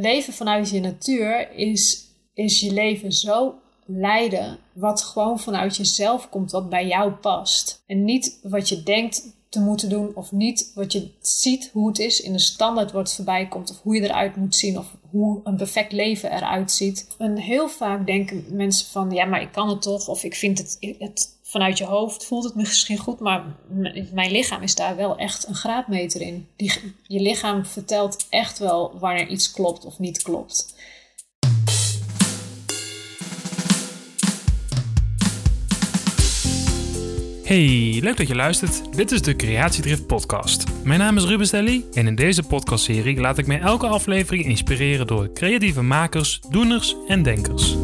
leven vanuit je natuur is, is je leven zo leiden wat gewoon vanuit jezelf komt, wat bij jou past. En niet wat je denkt te moeten doen of niet wat je ziet hoe het is in de standaard wat voorbij komt of hoe je eruit moet zien of hoe een perfect leven eruit ziet. En heel vaak denken mensen van ja, maar ik kan het toch of ik vind het, het vanuit je hoofd voelt het misschien goed, maar mijn lichaam is daar wel echt een graadmeter in. Die, je lichaam vertelt echt wel wanneer iets klopt of niet klopt. Hey, leuk dat je luistert. Dit is de Creatiedrift podcast. Mijn naam is Ruben Stelly en in deze podcastserie laat ik mij elke aflevering inspireren door creatieve makers, doeners en denkers.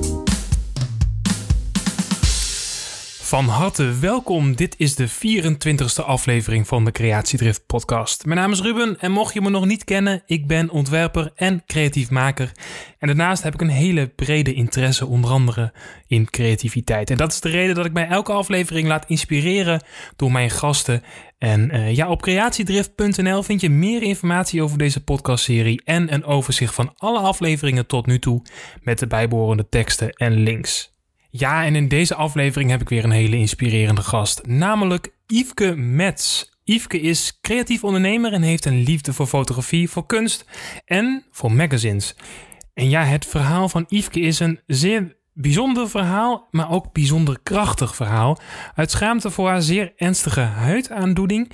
Van harte welkom. Dit is de 24e aflevering van de Creatiedrift podcast. Mijn naam is Ruben en mocht je me nog niet kennen, ik ben ontwerper en creatief maker. En daarnaast heb ik een hele brede interesse onder andere in creativiteit. En dat is de reden dat ik mij elke aflevering laat inspireren door mijn gasten. En uh, ja, op creatiedrift.nl vind je meer informatie over deze podcastserie en een overzicht van alle afleveringen tot nu toe met de bijbehorende teksten en links. Ja, en in deze aflevering heb ik weer een hele inspirerende gast, namelijk Yveske Metz. Yveske is creatief ondernemer en heeft een liefde voor fotografie, voor kunst en voor magazines. En ja, het verhaal van Yveske is een zeer bijzonder verhaal, maar ook bijzonder krachtig verhaal. Uit schaamte voor haar zeer ernstige huidaandoening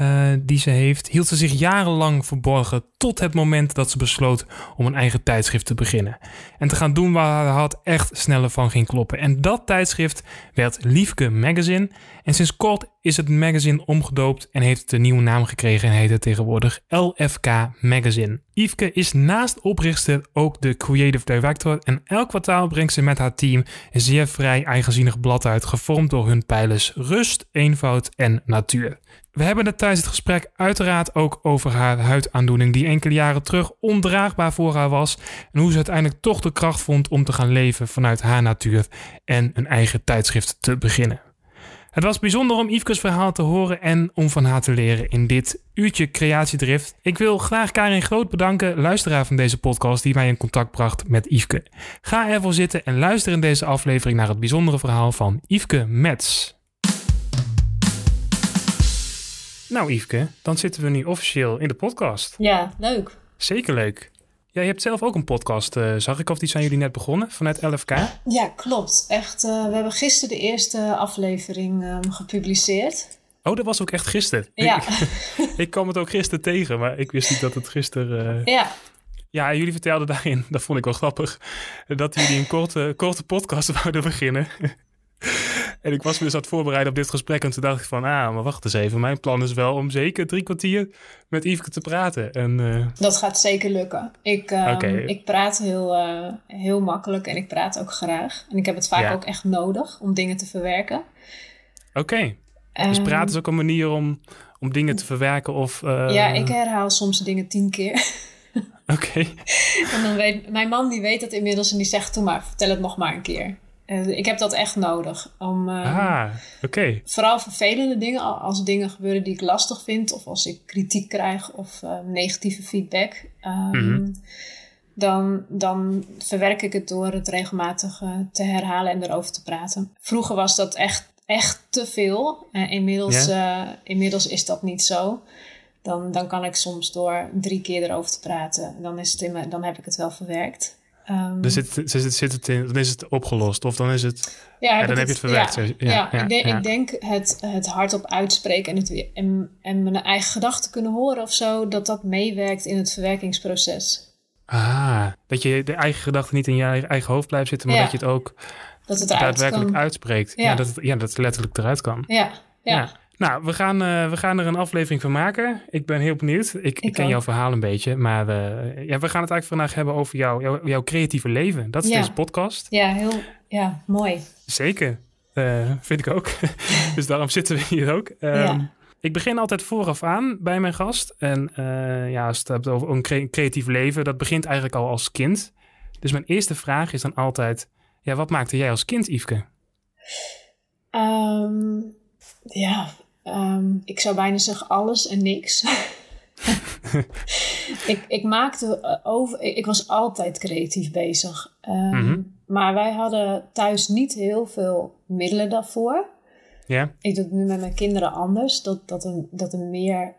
uh, die ze heeft, hield ze zich jarenlang verborgen tot het moment dat ze besloot om een eigen tijdschrift te beginnen. En te gaan doen waar haar hart echt sneller van ging kloppen. En dat tijdschrift werd Liefke Magazine. En sinds kort is het magazine omgedoopt en heeft het een nieuwe naam gekregen en heet het tegenwoordig LFK Magazine. Yveske is naast oprichter ook de creative director en elk kwartaal brengt ze met haar team een zeer vrij eigenzinnig blad uit, gevormd door hun pijlers rust, eenvoud en natuur. We hebben het tijdens het gesprek uiteraard ook over haar huidaandoening, die enkele jaren terug ondraagbaar voor haar was. En hoe ze uiteindelijk toch de kracht vond om te gaan leven vanuit haar natuur en een eigen tijdschrift te beginnen. Het was bijzonder om Yveke's verhaal te horen en om van haar te leren in dit uurtje creatiedrift. Ik wil graag Karin Groot bedanken, luisteraar van deze podcast, die mij in contact bracht met Yveske. Ga ervoor zitten en luister in deze aflevering naar het bijzondere verhaal van Yveske Metz. Nou, Yveske, dan zitten we nu officieel in de podcast. Ja, leuk. Zeker leuk. Jij hebt zelf ook een podcast, uh, zag ik, of die zijn jullie net begonnen vanuit LFK? Ja, klopt. Echt, uh, we hebben gisteren de eerste aflevering um, gepubliceerd. Oh, dat was ook echt gisteren? Ja. ik kwam het ook gisteren tegen, maar ik wist niet dat het gisteren... Uh... Ja. Ja, jullie vertelden daarin, dat vond ik wel grappig, dat jullie een korte, korte podcast wouden beginnen. En ik was me dus aan het voorbereiden op dit gesprek. En toen dacht ik van, ah, maar wacht eens even. Mijn plan is wel om zeker drie kwartier met Yveske te praten. En, uh... Dat gaat zeker lukken. Ik, uh, ik praat heel, uh, heel makkelijk en ik praat ook graag. En ik heb het vaak ja. ook echt nodig om dingen te verwerken. Oké. Okay. Dus ehm, praten is ook een manier om, om dingen te verwerken of... Ja, ik herhaal soms dingen tien keer. Oké. Okay. En dan weet... Mijn man die weet dat inmiddels en die zegt... Toen maar, vertel het nog maar een keer. Uh, ik heb dat echt nodig. Om, uh, ah, oké. Vooral vervelende dingen, als dingen gebeuren die ik lastig vind, of als ik kritiek krijg of uh, negatieve feedback, um, mm-hmm. dan, dan verwerk ik het door het regelmatig te herhalen en erover te praten. Vroeger was dat echt, echt te veel. inmiddels, yeah. inmiddels is dat niet zo. Dan, dan kan ik soms door drie keer erover te praten, dan, is het in me, dan heb ik het wel verwerkt. Um, dus zit, zit, zit het in, dan is het opgelost of dan is het. Ja, ja dan heb je het verwerkt. Ja, ja, ja, ik, denk, ik denk het, het hardop uitspreken en, het, en, en mijn eigen gedachten kunnen horen of zo, dat dat meewerkt in het verwerkingsproces. Ah, dat je de eigen gedachten niet in je eigen hoofd blijft zitten, maar dat je het ook dat het daadwerkelijk uitspreekt. Ja. dat het, ja, dat het letterlijk eruit kan. Ja, ja. Nou, we gaan, uh, we gaan er een aflevering van maken. Ik ben heel benieuwd. Ik, ik ken jouw verhaal een beetje. Maar uh, ja, we gaan het eigenlijk vandaag hebben over jou, jou jouw creatieve leven. Dat is ja. deze podcast. Ja, heel ja, mooi. Zeker. Uh, vind ik ook. dus daarom zitten we hier ook. Um, ja. Ik begin altijd vooraf aan bij mijn gast. En ja, als het hebt over een cre creatief leven, dat begint eigenlijk al als kind. Dus mijn eerste vraag is dan altijd: ja, wat maakte jij als kind, Yveske? Um, ja, Um, ik zou bijna zeggen alles en niks. ik, ik maakte eh, over. Ik, was altijd creatief bezig. Ehm, maar wij hadden thuis niet heel veel middelen daarvoor. Ik doe het nu met mijn kinderen anders. Dat, dat, er, dat er meer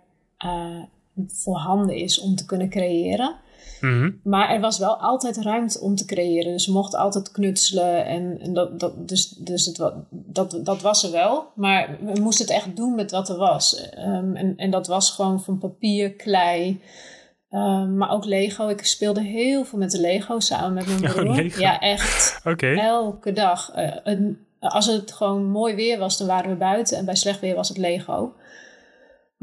uh, voorhanden is om te kunnen creëren. Mhm. Maar er was wel altijd ruimte om te creëren. Dus ze mochten altijd knutselen. En, en dat, dat, dus dus het, dat, dat was er wel. Maar we moesten het echt doen met wat er was. Ehm, en, en dat was gewoon van papier, klei. Um, maar ook Lego. Ik speelde heel veel met de Lego samen met mijn broer. ja, echt. Elke dag. Uh, als het gewoon mooi weer was, dan waren we buiten. En bij slecht weer was het Lego.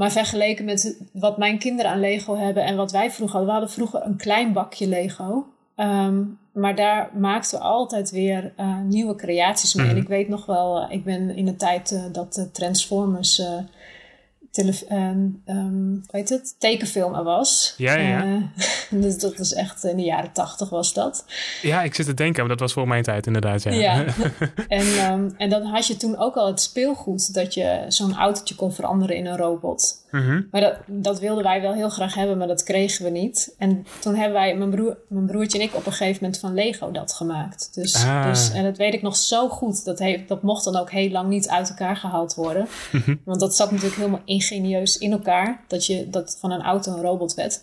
Maar vergeleken met wat mijn kinderen aan Lego hebben en wat wij vroeger hadden. We hadden vroeger een klein bakje Lego. Um, maar daar maakten we altijd weer uh, nieuwe creaties mee. En mhm. ik weet nog wel, uh, ik ben in de tijd uh, dat de Transformers um, um, weet het, tekenfilm er was. Ja, ja. Uh, dus dat was echt in de jaren tachtig was dat. Ja, ik zit te denken, maar dat was voor mijn tijd inderdaad. Ja, ja. en, um, en dan had je toen ook al het speelgoed dat je zo'n autootje kon veranderen in een robot. Mm -hmm. Maar dat, dat wilden wij wel heel graag hebben, maar dat kregen we niet. En toen hebben wij, mijn, broer, mijn broertje en ik, op een gegeven moment van Lego dat gemaakt. Dus, ah. dus, en dat weet ik nog zo goed. Dat, heeft, dat mocht dan ook heel lang niet uit elkaar gehaald worden. Want dat zat natuurlijk helemaal ingenieus in elkaar. Dat, je, dat van een auto een robot werd.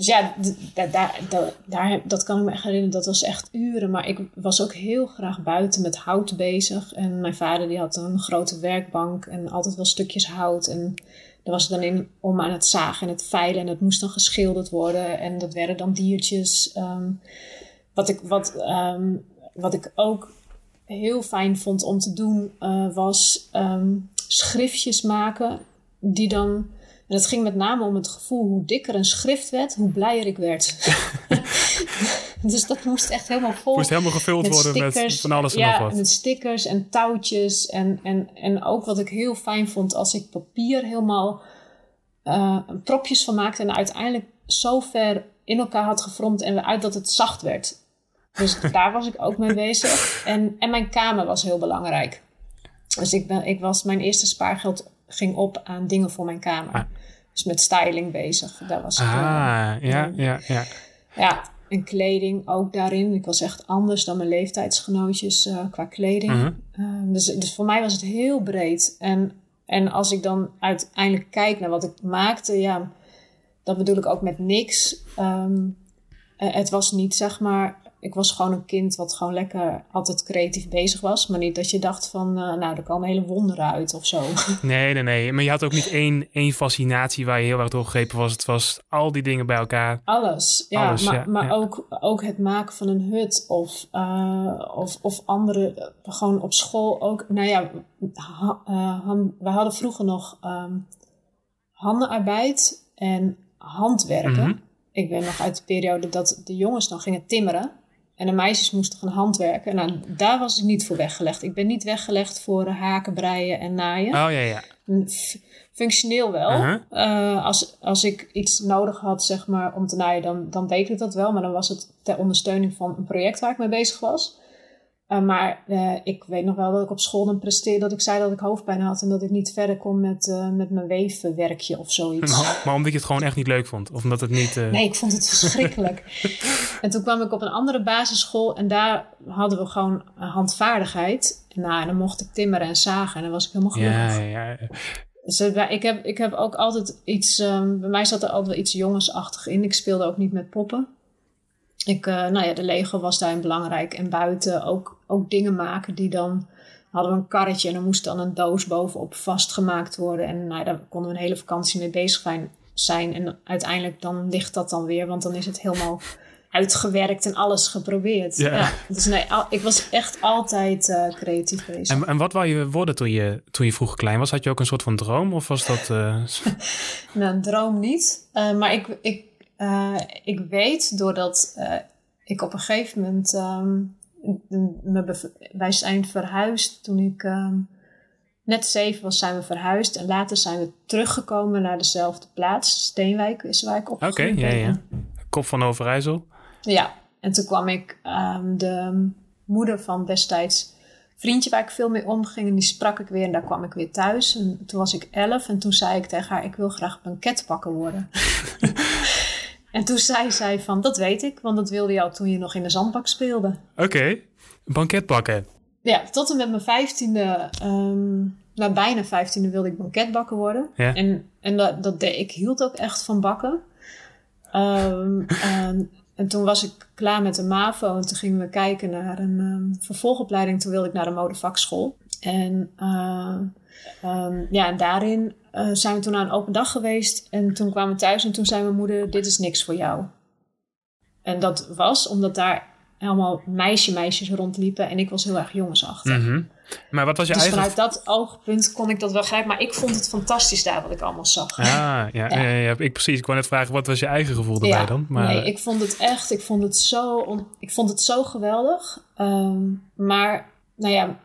Dus ja, daar, daar, daar, dat kan ik me echt herinneren. Dat was echt uren. Maar ik was ook heel graag buiten met hout bezig. En mijn vader die had een grote werkbank en altijd wel stukjes hout. En was dan in om aan het zagen en het veilen. En dat moest dan geschilderd worden. En dat werden dan diertjes. Um, wat, ik, wat, um, wat ik ook heel fijn vond om te doen, uh, was um, schriftjes maken. Die dan. En het ging met name om het gevoel hoe dikker een schrift werd, hoe blijer ik werd. dus dat moest echt helemaal vol. Moest helemaal gevuld met worden stickers, met van alles en ja, nog wat. met stickers en touwtjes. En, en, en ook wat ik heel fijn vond als ik papier helemaal uh, propjes van maakte. En uiteindelijk zo ver in elkaar had gefromd en uit dat het zacht werd. Dus daar was ik ook mee bezig. En, en mijn kamer was heel belangrijk. Dus ik, ben, ik was, mijn eerste spaargeld ging op aan dingen voor mijn kamer. Ah. Dus met styling bezig. Daar was ik, Ah, ja, ja, ja. ja, en kleding ook daarin. Ik was echt anders dan mijn leeftijdsgenootjes uh, qua kleding. Mhm. Uh, dus, dus voor mij was het heel breed. En, en als ik dan uiteindelijk kijk naar wat ik maakte, ja, dat bedoel ik ook met niks. Um, het was niet zeg maar ik was gewoon een kind wat gewoon lekker altijd creatief bezig was. Maar niet dat je dacht van, uh, nou, er komen hele wonderen uit of zo. Nee, nee, nee. Maar je had ook niet één, één fascinatie waar je heel erg doorgegrepen was. Het was al die dingen bij elkaar. Alles, ja. Alles, maar ja, maar ja. Ook, ook het maken van een hut of, uh, of, of andere, gewoon op school ook. Nou ja, ha, uh, han, we hadden vroeger nog um, handenarbeid en handwerken. Mhm. Ik ben nog uit de periode dat de jongens dan gingen timmeren. En de meisjes moesten gaan handwerken. Nou, daar was ik niet voor weggelegd. Ik ben niet weggelegd voor haken, breien en naaien. Oh ja, ja. Functioneel wel. Uh-huh. Uh, als, als ik iets nodig had, zeg maar, om te naaien, dan, dan deed ik dat wel. Maar dan was het ter ondersteuning van een project waar ik mee bezig was. Uh, maar uh, ik weet nog wel dat ik op school dan presteerde dat ik zei dat ik hoofdpijn had en dat ik niet verder kon met, uh, met mijn weefwerkje of zoiets. Maar, maar, omdat je het gewoon echt niet leuk vond? Of omdat het niet... Nee, ik vond het verschrikkelijk. en toen kwam ik op een andere basisschool en daar hadden we gewoon handvaardigheid. Nou, en dan mocht ik timmeren en zagen en dan was ik helemaal gelukkig. Ja, ja, ja. Dus ik heb, ik heb ook altijd iets, um, bij mij zat er altijd wel iets jongensachtig in. Ik speelde ook niet met poppen. Ik, uh, nou ja, de Lego was daarin belangrijk. En buiten ook, ook dingen maken die dan... Hadden we een karretje en er moest dan een doos bovenop vastgemaakt worden. En nou, daar konden we een hele vakantie mee bezig zijn. En uiteindelijk dan ligt dat dan weer, want dan is het helemaal uitgewerkt en alles geprobeerd. Ja. ja dus nee, al, ik was echt altijd uh, creatief bezig. En, en wat wou je worden toen je, toen je vroeger klein was? Had je ook een soort van droom of was dat... Uh... nou, een droom niet. Uh, maar ik, ik, uh, ik weet doordat uh, ik op een gegeven moment. Um, me wij zijn verhuisd toen ik um, net zeven was, zijn we verhuisd. En later zijn we teruggekomen naar dezelfde plaats. Steenwijk is waar ik opgegroeid Oké, ja, ja. Kop van Overijssel. Ja, en toen kwam ik um, de moeder van destijds vriendje waar ik veel mee omging. En die sprak ik weer en daar kwam ik weer thuis. En toen was ik elf en toen zei ik tegen haar, ik wil graag banketbakker worden. En toen zei zij van, dat weet ik, want dat wilde je al toen je nog in de zandbak speelde. Oké, banket bakken. Ja, tot en met mijn vijftiende, um, nou bijna vijftiende wilde ik banketbakker worden. Ja. En, en dat, dat deed, ik hield ook echt van bakken. Um, en, en toen was ik klaar met de MAVO en toen gingen we kijken naar een um, vervolgopleiding. Toen wilde ik naar de modevakschool. En uh, um, ja, en daarin uh, zijn we toen naar een open dag geweest. En toen kwamen we thuis en toen zei mijn moeder, dit is niks voor jou. En dat was omdat daar allemaal meisje-meisjes rondliepen en ik was heel erg jongensachtig. Mm -hmm. Maar wat was je dus eigen... vanuit dat oogpunt kon ik dat wel begrijpen. Maar ik vond het fantastisch daar wat ik allemaal zag. Ah, ja, ja. ja, ja ik precies. Ik wou net vragen, wat was je eigen gevoel erbij dan? Maar... Nee, ik vond het echt, ik vond het zo, on, ik vond het zo geweldig. Um, maar, nou ja,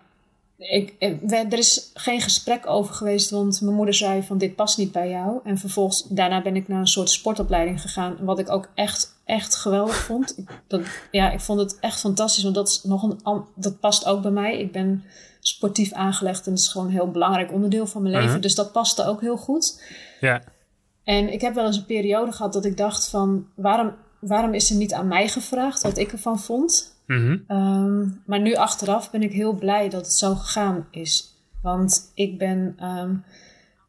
ik, er is geen gesprek over geweest, want mijn moeder zei van dit past niet bij jou. En vervolgens, daarna ben ik naar een soort sportopleiding gegaan, wat ik ook echt, echt geweldig vond. Ik, dat, ja, ik vond het echt fantastisch, want dat, is nog een, dat past ook bij mij. Ik ben sportief aangelegd en dat is gewoon een heel belangrijk onderdeel van mijn leven. Uh-huh. Dus dat paste ook heel goed. Ja. En ik heb wel eens een periode gehad dat ik dacht van, waarom, waarom is er niet aan mij gevraagd wat ik ervan vond? Mm -hmm. um, maar nu achteraf ben ik heel blij dat het zo gegaan is. Want ik ben, um,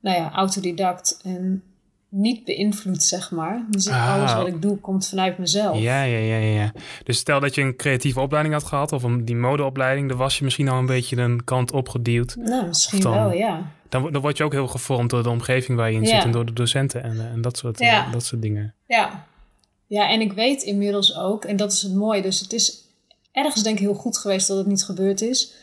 nou ja, autodidact en niet beïnvloed, zeg maar. Dus Ah. alles wat ik doe komt vanuit mezelf. Ja, ja, ja, ja. Dus stel dat je een creatieve opleiding had gehad, of een, die modeopleiding, dan was je misschien al een beetje een kant opgeduwd. Nou, misschien dan- wel, ja. Dan, dan word je ook heel gevormd door de omgeving waar je in Ja. zit en door de docenten en, eh, en dat, soort, Ja. dat soort dingen. Ja. Ja, en ik weet inmiddels ook, en dat is het mooie, dus het is ergens denk ik heel goed geweest dat het niet gebeurd is.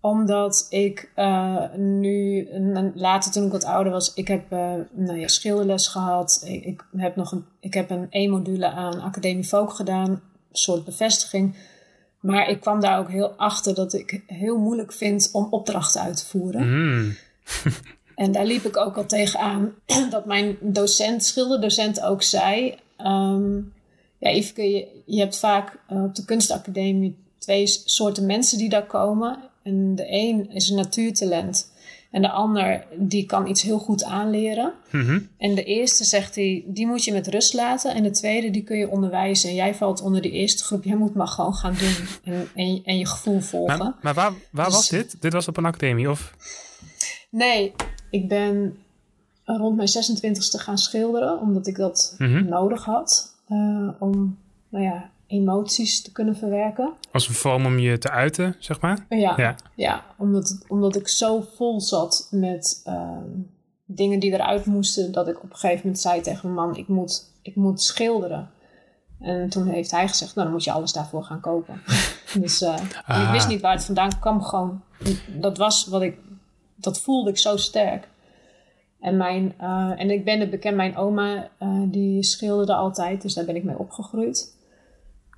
Omdat ik eh, nu, later toen ik wat ouder was, ik heb eh, nou ja, schilderles gehad. Ik, ik heb nog een, ik heb een E-module aan Academie Folk gedaan, een soort bevestiging. Maar ik kwam daar ook heel achter dat ik heel moeilijk vind om opdrachten uit te voeren. Mm. En daar liep ik ook al tegenaan dat mijn docent, schilderdocent ook zei... Um, ja, Yveske, je, je hebt vaak uh, op de kunstacademie twee soorten mensen die daar komen. En de een is een natuurtalent. En de ander, die kan iets heel goed aanleren. Mm-hmm. En de eerste, zegt hij, die moet je met rust laten. En de tweede, die kun je onderwijzen. En jij valt onder die eerste groep. Jij moet maar gewoon gaan doen. En, en, en je gevoel volgen. Maar, maar waar, waar Dus- was dit? Dit was op een academie, of? Nee, ik ben rond mijn 26e gaan schilderen. Omdat ik dat Mhm. nodig had. Uh, om, nou ja, emoties te kunnen verwerken. Als een vorm om je te uiten, zeg maar? Ja, ja. Ja. omdat, omdat ik zo vol zat met uh, dingen die eruit moesten, dat ik op een gegeven moment zei tegen mijn man: ik moet, ik moet schilderen. En toen heeft hij gezegd: Nou, dan moet je alles daarvoor gaan kopen. dus uh, Ah. ik wist niet waar het vandaan kwam. Gewoon, dat was wat ik, dat voelde ik zo sterk. En, mijn, uh, en ik ben het bekend, mijn oma uh, die schilderde altijd, dus daar ben ik mee opgegroeid.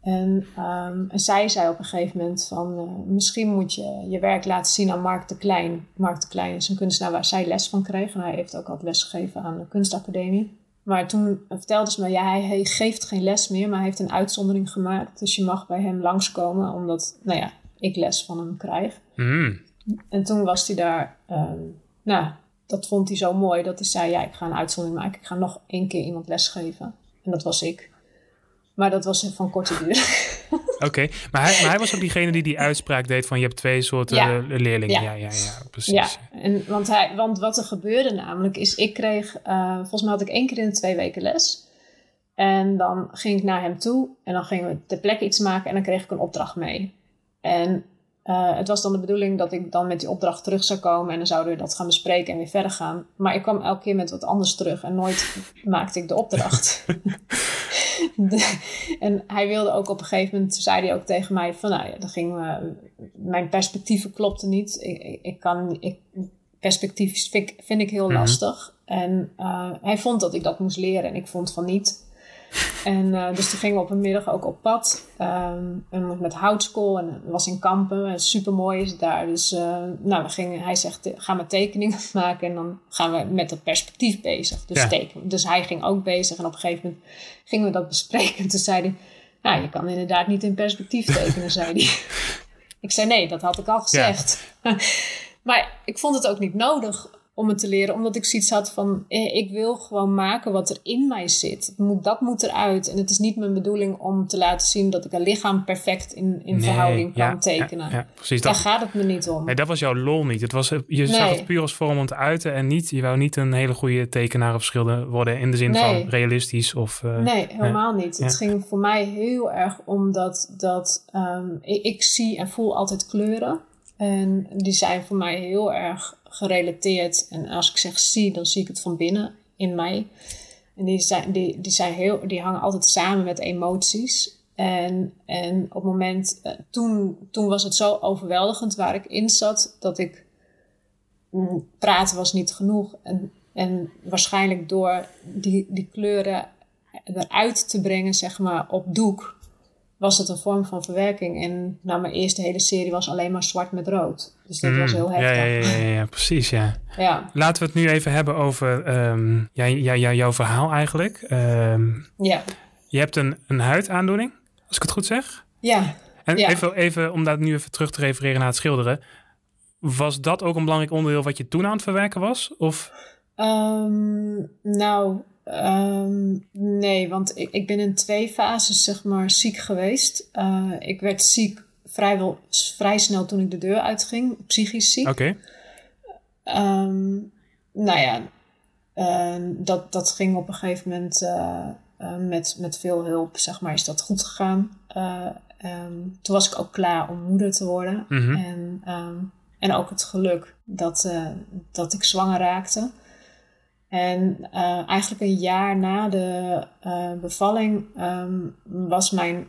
En, um, en zij zei op een gegeven moment van uh, misschien moet je je werk laten zien aan Mark de Klein. Mark de Klein is een kunstenaar waar zij les van kreeg en hij heeft ook altijd les gegeven aan de kunstacademie. Maar toen vertelde ze me, ja, hij, hij geeft geen les meer, maar hij heeft een uitzondering gemaakt. Dus je mag bij hem langskomen, omdat, nou ja, ik les van hem krijg. Mm. En toen was hij daar, um, nou, dat vond hij zo mooi dat hij zei, ja, ik ga een uitzondering maken. Ik ga nog één keer iemand lesgeven. En dat was ik. Maar dat was van korte duur. Oké, okay. maar, hij, maar hij was ook diegene die die uitspraak deed van je hebt twee soorten Ja. leerlingen. Ja. Ja, ja, ja, precies. Ja, en, want, hij, want wat er gebeurde namelijk is, ik kreeg, uh, volgens mij had ik één keer in de twee weken les. En dan ging ik naar hem toe en dan gingen we ter plekke iets maken en dan kreeg ik een opdracht mee. En uh, het was dan de bedoeling dat ik dan met die opdracht terug zou komen en dan zouden we dat gaan bespreken en weer verder gaan. Maar ik kwam elke keer met wat anders terug en nooit maakte ik de opdracht. de, en hij wilde ook op een gegeven moment, zei hij ook tegen mij van nou ja, dan ging mijn perspectieven klopten niet. Ik, ik, ik kan, ik, perspectief vind, vind ik heel Mhm. lastig. En uh, hij vond dat ik dat moest leren en ik vond van niet. En uh, dus toen gingen we op een middag ook op pad. Um, en met houtskool en was in Kampen. Super mooi is het daar. Dus uh, nou, we gingen, hij zegt, ga maar tekeningen maken. En dan gaan we met dat perspectief bezig. Dus, Ja. tekenen. dus hij ging ook bezig. En op een gegeven moment gingen we dat bespreken. En toen zei hij, nou, je kan inderdaad niet in perspectief tekenen, zei hij. Ik zei, nee, dat had ik al gezegd. maar ik vond het ook niet nodig. Om het te leren. Omdat ik zoiets had van, eh, ik wil gewoon maken wat er in mij zit. Moet, dat moet eruit. En het is niet mijn bedoeling om te laten zien dat ik een lichaam perfect in, in verhouding kan tekenen. Ja, precies. Daar gaat het me niet om. Nee, dat was jouw lol niet. Het was, je zag het puur als vorm om te uiten en niet, je wou niet een hele goede tekenaar of schilder worden in de zin van realistisch of... Uh, nee, helemaal niet. Het ging voor mij heel erg om dat, dat um, ik, ik zie en voel altijd kleuren. En die zijn voor mij heel erg gerelateerd. En als ik zeg zie, dan zie ik het van binnen in mij. En die, zijn, die, die, zijn heel, die hangen altijd samen met emoties. En, en op het moment, uh, toen, toen was het zo overweldigend waar ik in zat, dat ik mm, praten was niet genoeg. En, en waarschijnlijk door die, die kleuren eruit te brengen, zeg maar, op doek, was het een vorm van verwerking. En nou, mijn eerste hele serie was alleen maar zwart met rood. Dus dat was mm, heel heftig. Ja, ja, ja, ja, precies, ja. ja. Laten we het nu even hebben over um, ja, ja, jouw verhaal eigenlijk. Um, ja. Je hebt een, een huidaandoening, als ik het goed zeg. Ja. En Even, even, om dat nu even terug te refereren naar het schilderen. Was dat ook een belangrijk onderdeel wat je toen aan het verwerken was? Of? Um, nou, Um, nee, want ik, ik ben in twee fases zeg maar ziek geweest. Uh, ik werd ziek vrijwel vrij snel toen ik de deur uitging, psychisch ziek. Oké. Okay. Um, nou ja, uh, dat, dat ging op een gegeven moment uh, met, met veel hulp, zeg maar, is dat goed gegaan. Um, toen was ik ook klaar om moeder te worden. Mm -hmm. En, en ook het geluk dat, dat ik zwanger raakte. En uh, eigenlijk een jaar na de uh, bevalling um, was mijn,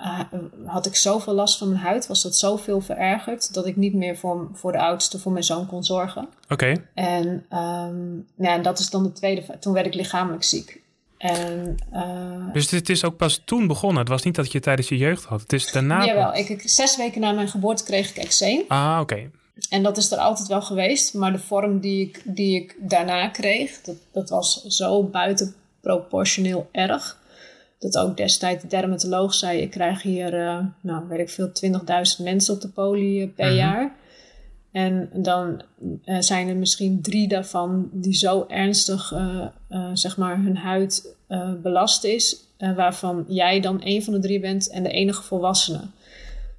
uh, had ik zoveel last van mijn huid, was dat zoveel verergerd, dat ik niet meer voor, voor de oudste, voor mijn zoon kon zorgen. Oké. Okay. En um, ja, dat is dan de tweede, toen werd ik lichamelijk ziek. En, dus het is ook pas toen begonnen? Het was niet dat je tijdens je jeugd had? Het is daarna... Jawel, ik, zes weken na mijn geboorte kreeg ik eczeem. Ah, oké. En dat is er altijd wel geweest. Maar de vorm die ik, die ik daarna kreeg, dat, dat was zo buitenproportioneel erg. Dat ook destijds de dermatoloog zei: Ik krijg hier, uh, nou weet ik veel, 20.000 mensen op de poli uh, per mhm. jaar. En dan uh, zijn er misschien drie daarvan die zo ernstig, zeg maar, hun huid belast is. waarvan jij dan een van de drie bent en de enige volwassene.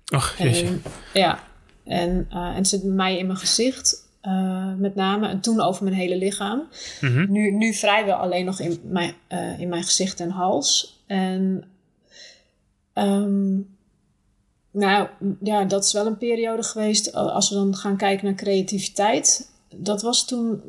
Ach, jeetje. ja, en, uh, en het zit bij mij in mijn gezicht, uh, met name. En toen over mijn hele lichaam. Mm-hmm. Nu, nu vrijwel alleen nog in mijn, uh, in mijn gezicht en hals. En um, nou ja, dat is wel een periode geweest. Als we dan gaan kijken naar creativiteit dat was toen,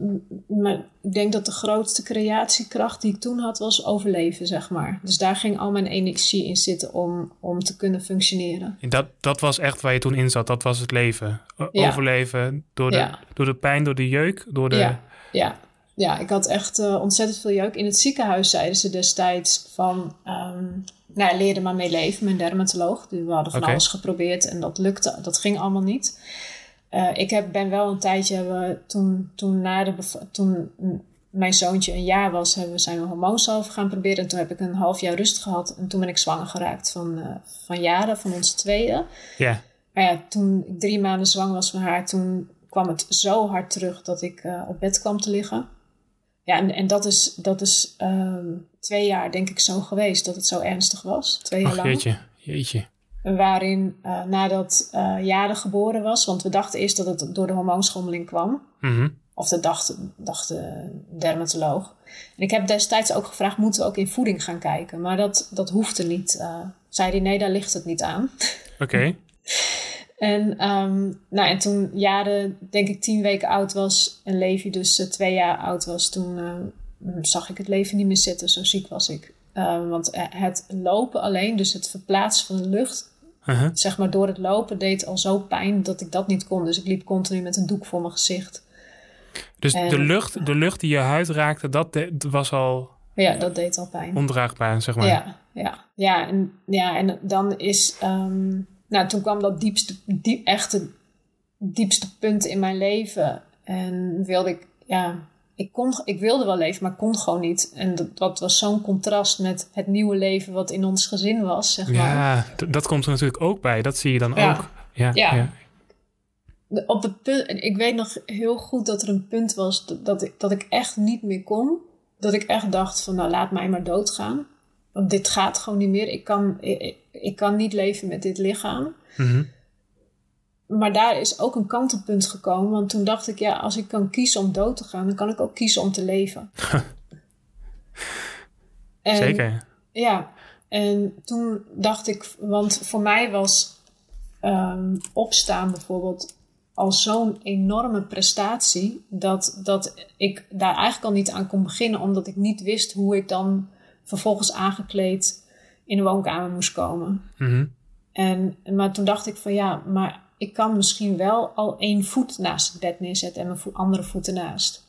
maar ik denk dat de grootste creatiekracht die ik toen had, was overleven, zeg maar. Dus daar ging al mijn energie in zitten om, om te kunnen functioneren. En dat, dat was echt waar je toen in zat, dat was het leven. Overleven door de, door de pijn, door de jeuk, door de... Ja, ja. ja ik had echt uh, ontzettend veel jeuk. In het ziekenhuis zeiden ze destijds van... Um, nou, leerde maar mee leven, mijn dermatoloog. We hadden van alles geprobeerd en dat lukte, dat ging allemaal niet. Uh, ik heb, ben wel een tijdje, toen, toen, na de, toen mijn zoontje een jaar was, hebben we zijn we hormoonsalven gaan proberen. En toen heb ik een half jaar rust gehad. En toen ben ik zwanger geraakt van, uh, van jaren, van onze tweede. Ja. Maar ja, toen ik drie maanden zwanger was van haar, toen kwam het zo hard terug dat ik uh, op bed kwam te liggen. Ja, en, en dat is, dat is um, twee jaar denk ik zo geweest, dat het zo ernstig was. Twee jaar Ach, lang. Jeetje, jeetje. Waarin uh, nadat uh, Jade geboren was, want we dachten eerst dat het door de hormoonschommeling kwam. Mm-hmm. Of dat dacht, dacht de dermatoloog. En ik heb destijds ook gevraagd, moeten we ook in voeding gaan kijken? Maar dat, dat hoefde niet. Uh, zei hij, nee, daar ligt het niet aan. Oké. Okay. en, um, nou, en toen Jade, denk ik, tien weken oud was en Levi dus twee jaar oud was, toen zag ik het leven niet meer zitten. Zo ziek was ik. Uh, want het lopen alleen, dus het verplaatsen van de lucht, uh-huh. zeg maar door het lopen, deed al zo pijn dat ik dat niet kon. Dus ik liep continu met een doek voor mijn gezicht. Dus en, de, lucht, de lucht die je huid raakte, dat, de, was al. Ja, dat deed al pijn. Ondraagbaar, zeg maar. Ja, ja. ja, en, ja en dan is. Um, nou, toen kwam dat diepste, diep, echte diepste punt in mijn leven. En wilde ik, ja, ik, kon, ik wilde wel leven, maar kon gewoon niet. En dat, dat was zo'n contrast met het nieuwe leven wat in ons gezin was, zeg maar. Ja, dat komt er natuurlijk ook bij. Dat zie je dan ook. Ja, ja. ja. op het punt, ik weet nog heel goed dat er een punt was dat, dat, ik, dat ik echt niet meer kon. Dat ik echt dacht van nou laat mij maar doodgaan. Want dit gaat gewoon niet meer. Ik kan, ik, ik kan niet leven met dit lichaam. Mhm. Maar daar is ook een kantelpunt gekomen. Want toen dacht ik, ja, als ik kan kiezen om dood te gaan, dan kan ik ook kiezen om te leven. En- Zeker. Ja, en toen dacht ik, want voor mij was ehm, opstaan bijvoorbeeld al zo'n enorme prestatie, dat, dat ik daar eigenlijk al niet aan kon beginnen, omdat ik niet wist hoe ik dan vervolgens aangekleed in de woonkamer moest komen. Mhm. En, maar toen dacht ik van ja, maar ik kan misschien wel al één voet naast het bed neerzetten en mijn vo- andere voet ernaast.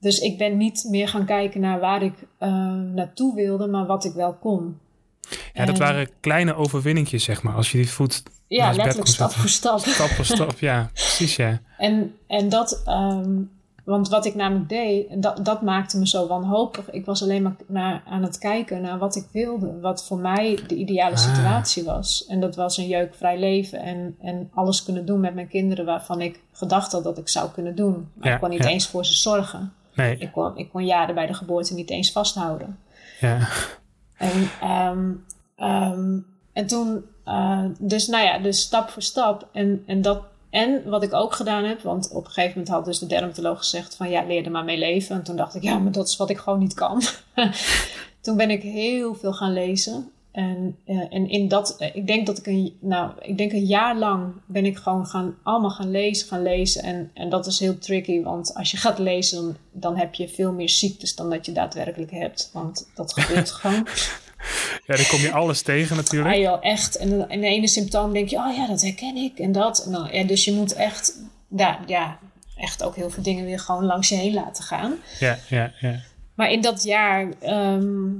Dus ik ben niet meer gaan kijken naar waar ik eh, naartoe wilde, maar wat ik wel kon. Ja, dat En- waren kleine overwinningjes, zeg maar. Als je die voet Ja, naast het bed letterlijk kon stap voor stap. Stap voor stap, ja. Precies, ja. En, en dat, ehm, want wat ik namelijk deed, dat, dat maakte me zo wanhopig. Ik was alleen maar naar, aan het kijken naar wat ik wilde, wat voor mij de ideale Ah. situatie was. En dat was een jeukvrij leven en, en alles kunnen doen met mijn kinderen waarvan ik gedacht had dat ik zou kunnen doen. Maar Ja, ik kon niet ja. eens voor ze zorgen. Nee, Ik kon, ik kon jaren bij de geboorte niet eens vasthouden. ja. En, ehm, ehm, en toen, eh, dus nou ja, dus stap voor stap. En, en, dat, en wat ik ook gedaan heb, want op een gegeven moment had dus de dermatoloog gezegd van ja, leer er maar mee leven. En toen dacht ik, ja, maar dat is wat ik gewoon niet kan. toen ben ik heel veel gaan lezen. En, eh, en in dat, eh, ik denk dat ik een, nou, ik denk een jaar lang ben ik gewoon gaan, allemaal gaan lezen, gaan lezen. En, en dat is heel tricky, want als je gaat lezen, dan, dan heb je veel meer ziektes dan dat je daadwerkelijk hebt. Want dat gebeurt gewoon. Ja, dan kom je alles tegen natuurlijk. Ah joh, echt. En in de ene symptoom denk je, oh ja, dat herken ik. En dat. En dan, ja, dus je moet echt, ja, ja, echt ook heel veel dingen weer gewoon langs je heen laten gaan. Ja, ja, ja. Maar in dat jaar ehm,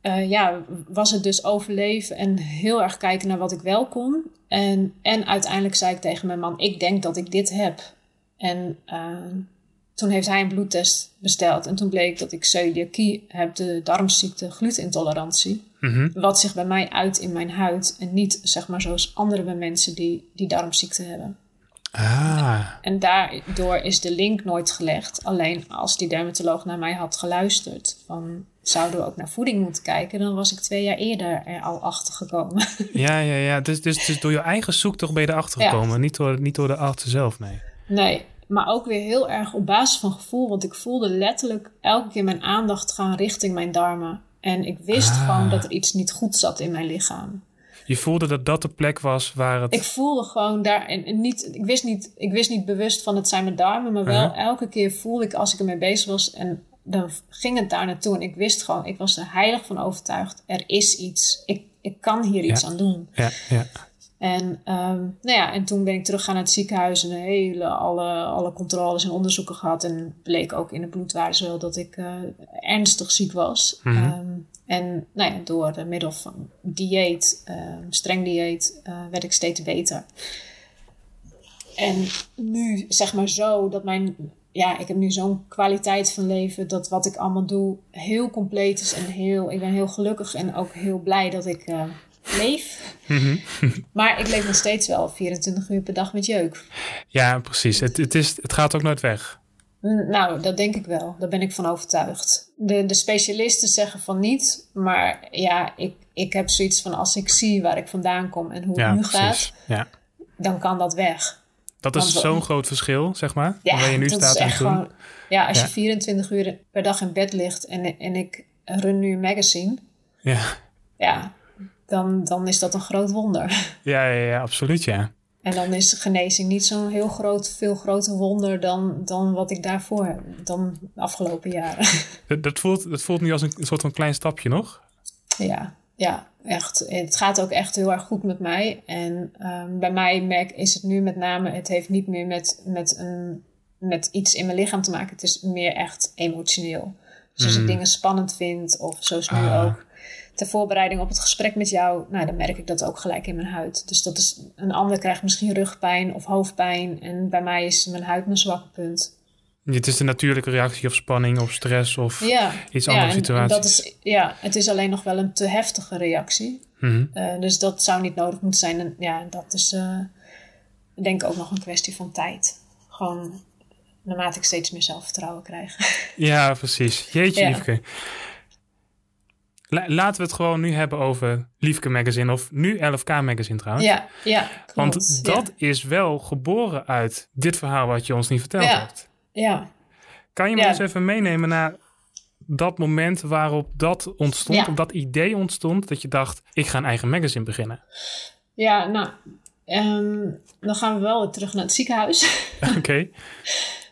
eh, ja, was het dus overleven en heel erg kijken naar wat ik wel kon. En, en uiteindelijk zei ik tegen mijn man, ik denk dat ik dit heb. En ehm, toen heeft hij een bloedtest besteld. En toen bleek dat ik celiakie heb, de darmziekte, glutenintolerantie. Mhm. Wat zich bij mij uit in mijn huid. En niet zeg maar zoals andere bij mensen die die darmziekte hebben. Ah, En daardoor is de link nooit gelegd. Alleen als die dermatoloog naar mij had geluisterd. Van zouden we ook naar voeding moeten kijken. Dan was ik twee jaar eerder er al achter gekomen. ja, ja, ja. Dus, dus, dus door je eigen zoektocht ben je erachter Ja. gekomen. Niet, door, niet door de artsen zelf, nee. nee, maar ook weer heel erg op basis van gevoel. Want ik voelde letterlijk elke keer mijn aandacht gaan richting mijn darmen. En ik wist Ah. gewoon dat er iets niet goed zat in mijn lichaam. Je voelde dat dat de plek was waar het... Ik voelde gewoon daar, en, en niet, ik, wist niet, ik wist niet bewust van het zijn mijn darmen, maar wel Mhm. elke keer voelde ik als ik ermee bezig was en dan ging het daar naartoe. En ik wist gewoon, ik was er heilig van overtuigd, er is iets. Ik, ik kan hier iets aan doen. Ja, ja. En, ehm, nou ja, en toen ben ik teruggegaan naar het ziekenhuis en een hele, alle, alle controles en onderzoeken gehad. En bleek ook in de bloedwaardes wel dat ik eh, ernstig ziek was. Ehm, en nou ja, door de middel van dieet, ehm, streng dieet, eh, werd ik steeds beter. En nu zeg maar zo dat mijn, ja, ik heb nu zo'n kwaliteit van leven dat wat ik allemaal doe heel compleet is en heel, ik ben heel gelukkig en ook heel blij dat ik eh, leef. Mhm. Maar ik leef nog steeds wel 24 uur per dag met jeuk. ja precies. Het, het, is, het gaat ook nooit weg. Nou, dat denk ik wel. Daar ben ik van overtuigd. De, de specialisten zeggen van niet. Maar ja, ik, ik heb zoiets van als ik zie waar ik vandaan kom en hoe Ja, het nu precies. gaat, Ja. dan kan dat weg. Dat is zo'n groot verschil, zeg maar. Ja, waar je nu staat en echt toen. gewoon. Ja, als Ja. je 24 uur per dag in bed ligt en, en ik run nu een magazine, Ja. ja, dan, dan is dat een groot wonder. Ja, ja, ja, absoluut, ja. En dan is genezing niet zo'n heel groot, veel groter wonder dan, dan wat ik daarvoor heb, dan de afgelopen jaren. Dat, dat, voelt, dat voelt nu als een, soort van klein stapje nog. Ja, ja, echt. Het gaat ook echt heel erg goed met mij. En ehm, bij mij merk, is het nu met name, het heeft niet meer met, met, een, met iets in mijn lichaam te maken. Het is meer echt emotioneel. Dus als ik Mm. dingen spannend vind, of zoals nu Ah. ook. Ter voorbereiding op het gesprek met jou, nou, dan merk ik dat ook gelijk in mijn huid. Dus dat is, een ander krijgt misschien rugpijn of hoofdpijn. En bij mij is mijn huid mijn zwakke punt. Het is de natuurlijke reactie of spanning of stress of Ja, iets ja, andere situatie. dat is, ja, het is alleen nog wel een te heftige reactie. Mhm. Eh, dus dat zou niet nodig moeten zijn. En ja, dat is. eh, ik denk ook nog een kwestie van tijd. Gewoon naarmate ik steeds meer zelfvertrouwen krijg. Ja, precies. Jeetje, Ja. Liefke. La- laten we het gewoon nu hebben over Liefke Magazine of nu LFK Magazine trouwens. ja, ja, klopt. Want ja. dat is wel geboren uit dit verhaal wat je ons niet verteld Ja. hebt. Ja, Kan je me Ja. eens even meenemen naar dat moment waarop dat ontstond, op dat idee ontstond, dat je dacht, ik ga een eigen magazine beginnen? ja nou, ehm, dan gaan we wel weer terug naar het ziekenhuis. Oké.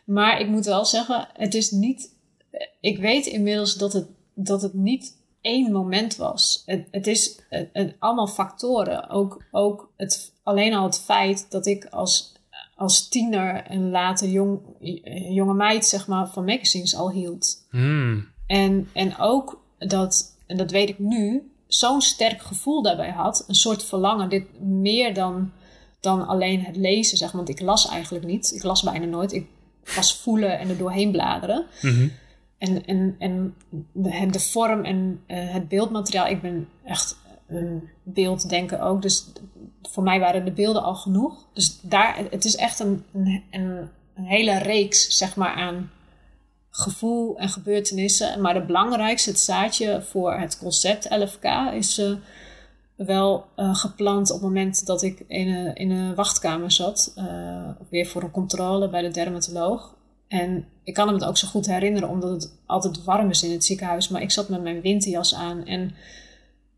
Maar ik moet wel zeggen, het is niet. Ik weet inmiddels dat het, dat het niet één moment was. Het, het is het, het- allemaal factoren. Ook, ook het, alleen al het feit dat ik als, als tiener en later jong, jonge meid zeg maar, van magazines al hield. Hmm. En, en ook dat, en dat weet ik nu, zo'n sterk gevoel daarbij had. Een soort verlangen, dit meer dan, dan alleen het lezen, zeg maar. Want ik las eigenlijk niet. Ik las bijna nooit. Ik was voelen en er doorheen bladeren. Mhm. En, en, en de, vorm en eh, het beeldmateriaal. Ik ben echt een beelddenker ook. Dus voor mij waren de beelden al genoeg. Dus daar, het is echt een, een, hele reeks, zeg maar, aan gevoel en gebeurtenissen. Maar de belangrijkste, het zaadje voor het concept LFK, is eh, wel eh, geplant op het moment dat ik in een, in een wachtkamer zat. eh, weer voor een controle bij de dermatoloog. En ik kan me het ook zo goed herinneren, omdat het altijd warm is in het ziekenhuis. Maar ik zat met mijn winterjas aan en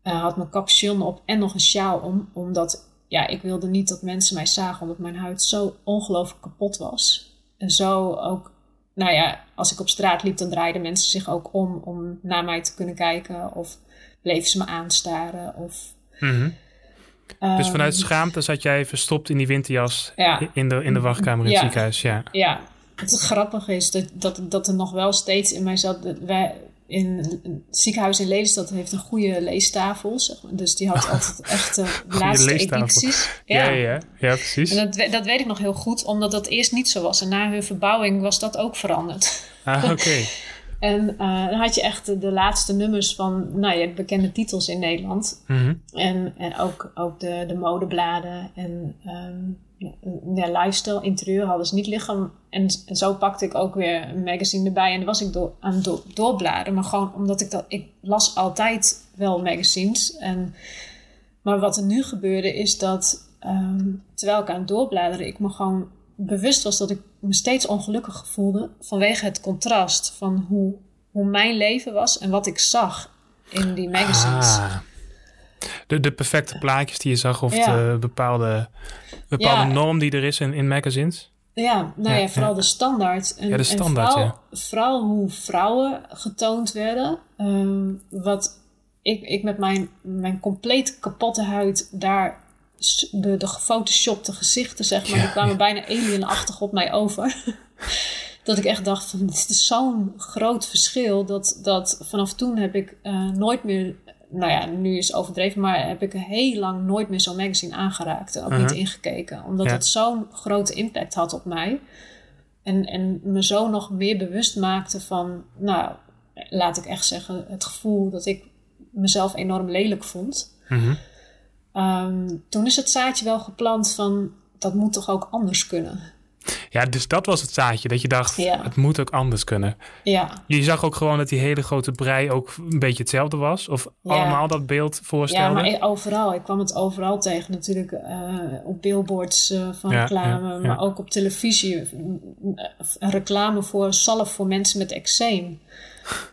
eh, had mijn capuchon op en nog een sjaal om. Omdat ja, ik wilde niet dat mensen mij zagen, omdat mijn huid zo ongelooflijk kapot was. En zo ook, nou ja, als ik op straat liep, dan draaiden mensen zich ook om om naar mij te kunnen kijken. Of bleven ze me aanstaren. Of, Mhm. Dus ehm, vanuit schaamte zat jij verstopt in die winterjas Ja. in, de, in de wachtkamer in het Ja. ziekenhuis. Ja. Ja, het grappige is dat, dat, dat er nog wel steeds in mij zat. Wij in het ziekenhuis in Lelystad heeft een goede leestafel. Zeg maar. Dus die had altijd echt de laatste edities. Ja, ja, ja. ja, precies. En dat, dat weet ik nog heel goed, omdat dat eerst niet zo was. En na hun verbouwing was dat ook veranderd. Ah, oké. En eh, dan had je echt de, de laatste nummers van nou, ja, bekende titels in Nederland. Mhm. En, en ook, ook de, de modebladen en ehm, ja, lifestyle, interieur hadden ze niet liggen. En, zo pakte ik ook weer een magazine erbij. En dan was ik door, aan door, doorbladeren. Maar gewoon omdat ik dat... Ik las altijd wel magazines. En, maar wat er nu gebeurde is dat... ehm, terwijl ik aan het doorbladeren... ik me gewoon bewust was dat ik me steeds ongelukkig voelde... vanwege het contrast van hoe, hoe mijn leven was... en wat ik zag in die magazines. Ah. De, de perfecte plaatjes die je zag of Ja. de bepaalde, bepaalde Ja. norm die er is in, in magazines. Ja, nou Ja, ja, vooral de standaard. En, Ja, de standaard, en vooral, ja. vooral hoe vrouwen getoond werden. Ehm, wat ik, ik met mijn, mijn compleet kapotte huid daar... De, de gefotoshopte gezichten, zeg maar, die kwamen bijna alienachtig op mij over. dat ik echt dacht van, dit is zo'n groot verschil. Dat, dat vanaf toen heb ik eh, nooit meer... Nou ja, nu is het overdreven, maar heb ik heel lang nooit meer zo'n magazine aangeraakt. Ook niet Mhm. ingekeken. Omdat Ja. het zo'n grote impact had op mij. En, en me zo nog meer bewust maakte van, nou, laat ik echt zeggen, het gevoel dat ik mezelf enorm lelijk vond. Mhm. Ehm, toen is het zaadje wel geplant van, dat moet toch ook anders kunnen. Ja, dus dat was het zaadje. Dat je dacht, Ja. het moet ook anders kunnen. Ja, Je zag ook gewoon dat die hele grote brei ook een beetje hetzelfde was. Of Ja. allemaal dat beeld ja voorstelde. maar overal. Ik kwam het overal tegen natuurlijk. eh, op billboards eh, van Ja, reclame, ja, ja. maar ook op televisie. Een reclame voor zalf voor mensen met eczeem.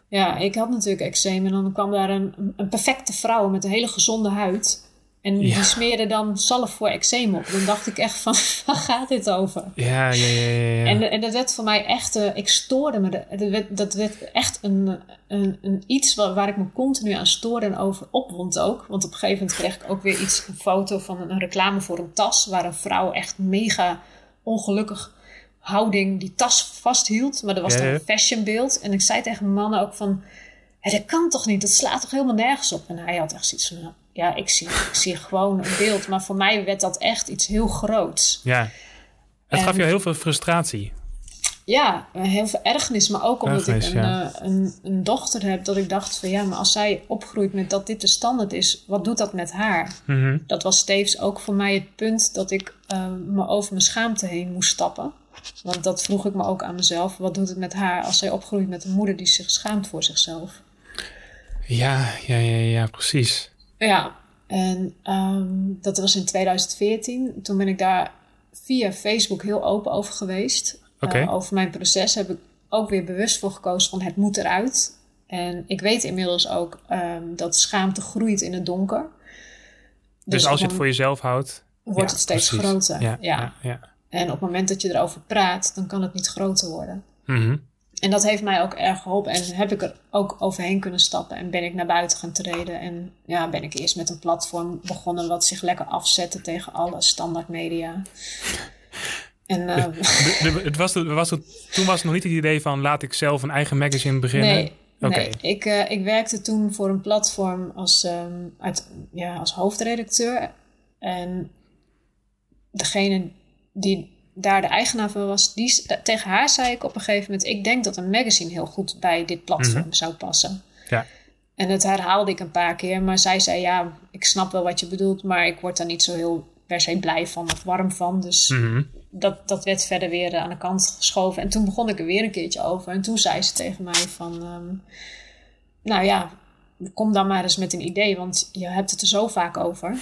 Ja, ik had natuurlijk eczeem en dan kwam daar een, een perfecte vrouw met een hele gezonde huid. En Ja. die smeerde dan zalf voor eczeem op. Dan dacht ik echt van, waar gaat dit over? Ja, ja, ja, ja. ja. En, en dat werd voor mij echt, eh, ik stoorde me, dat werd, dat werd echt een, een, een iets waar, waar ik me continu aan stoorde en over opwond ook. Want op een gegeven moment kreeg ik ook weer iets, een foto van een, een reclame voor een tas, waar een vrouw echt mega ongelukkig houding die tas vasthield. Maar dat was dan een fashionbeeld. En ik zei tegen mannen ook van, "Hé, dat kan toch niet, dat slaat toch helemaal nergens op. En hij had echt zoiets van, "Nou, ja, ik zie, ik zie gewoon een beeld. Maar voor mij werd dat echt iets heel groots. ja. Het En- gaf je heel veel frustratie. ja, heel veel ergernis. Maar ook omdat Ergernis, ik een, ja. eh, een, een dochter heb, dat ik dacht van ja, maar als zij opgroeit met dat dit de standaard is, wat doet dat met haar? Mhm. Dat was steeds ook voor mij het punt dat ik eh, me over mijn schaamte heen moest stappen. Want dat vroeg ik me ook aan mezelf. Wat doet het met haar als zij opgroeit met een moeder die zich schaamt voor zichzelf? Ja, ja, ja, ja, precies. Ja, en ehm, dat was in 2014. Toen ben ik daar via Facebook heel open over geweest. Eh, over mijn proces heb ik ook weer bewust voor gekozen van het moet eruit. En ik weet inmiddels ook ehm, dat schaamte groeit in het donker. Dus, als je het voor jezelf houdt... wordt ja, het steeds precies. groter. Ja, Ja. En op het moment dat je erover praat, dan kan het niet groter worden. Mhm. En dat heeft mij ook erg geholpen. En heb ik er ook overheen kunnen stappen. En ben ik naar buiten gaan treden. En ja, ben ik eerst met een platform begonnen wat zich lekker afzette tegen alle standaard media. En de- het was, was toen was het nog niet het idee van laat ik zelf een eigen magazine beginnen. nee, nee. Ik, eh, ik werkte toen voor een platform als, ehm, uit, ja, als hoofdredacteur. En degene die daar de eigenaar van was, die, tegen haar zei ik op een gegeven moment: Ik denk dat een magazine heel goed bij dit platform zou passen. Ja. En dat herhaalde ik een paar keer, maar zij zei: Ja, ik snap wel wat je bedoelt, maar ik word daar niet zo heel per se blij van of warm van. Dus Mhm. dat, dat werd verder weer aan de kant geschoven. En toen begon ik er weer een keertje over. En toen zei ze tegen mij van... ehm, nou ja, kom dan maar eens met een idee. Want je hebt het er zo vaak over.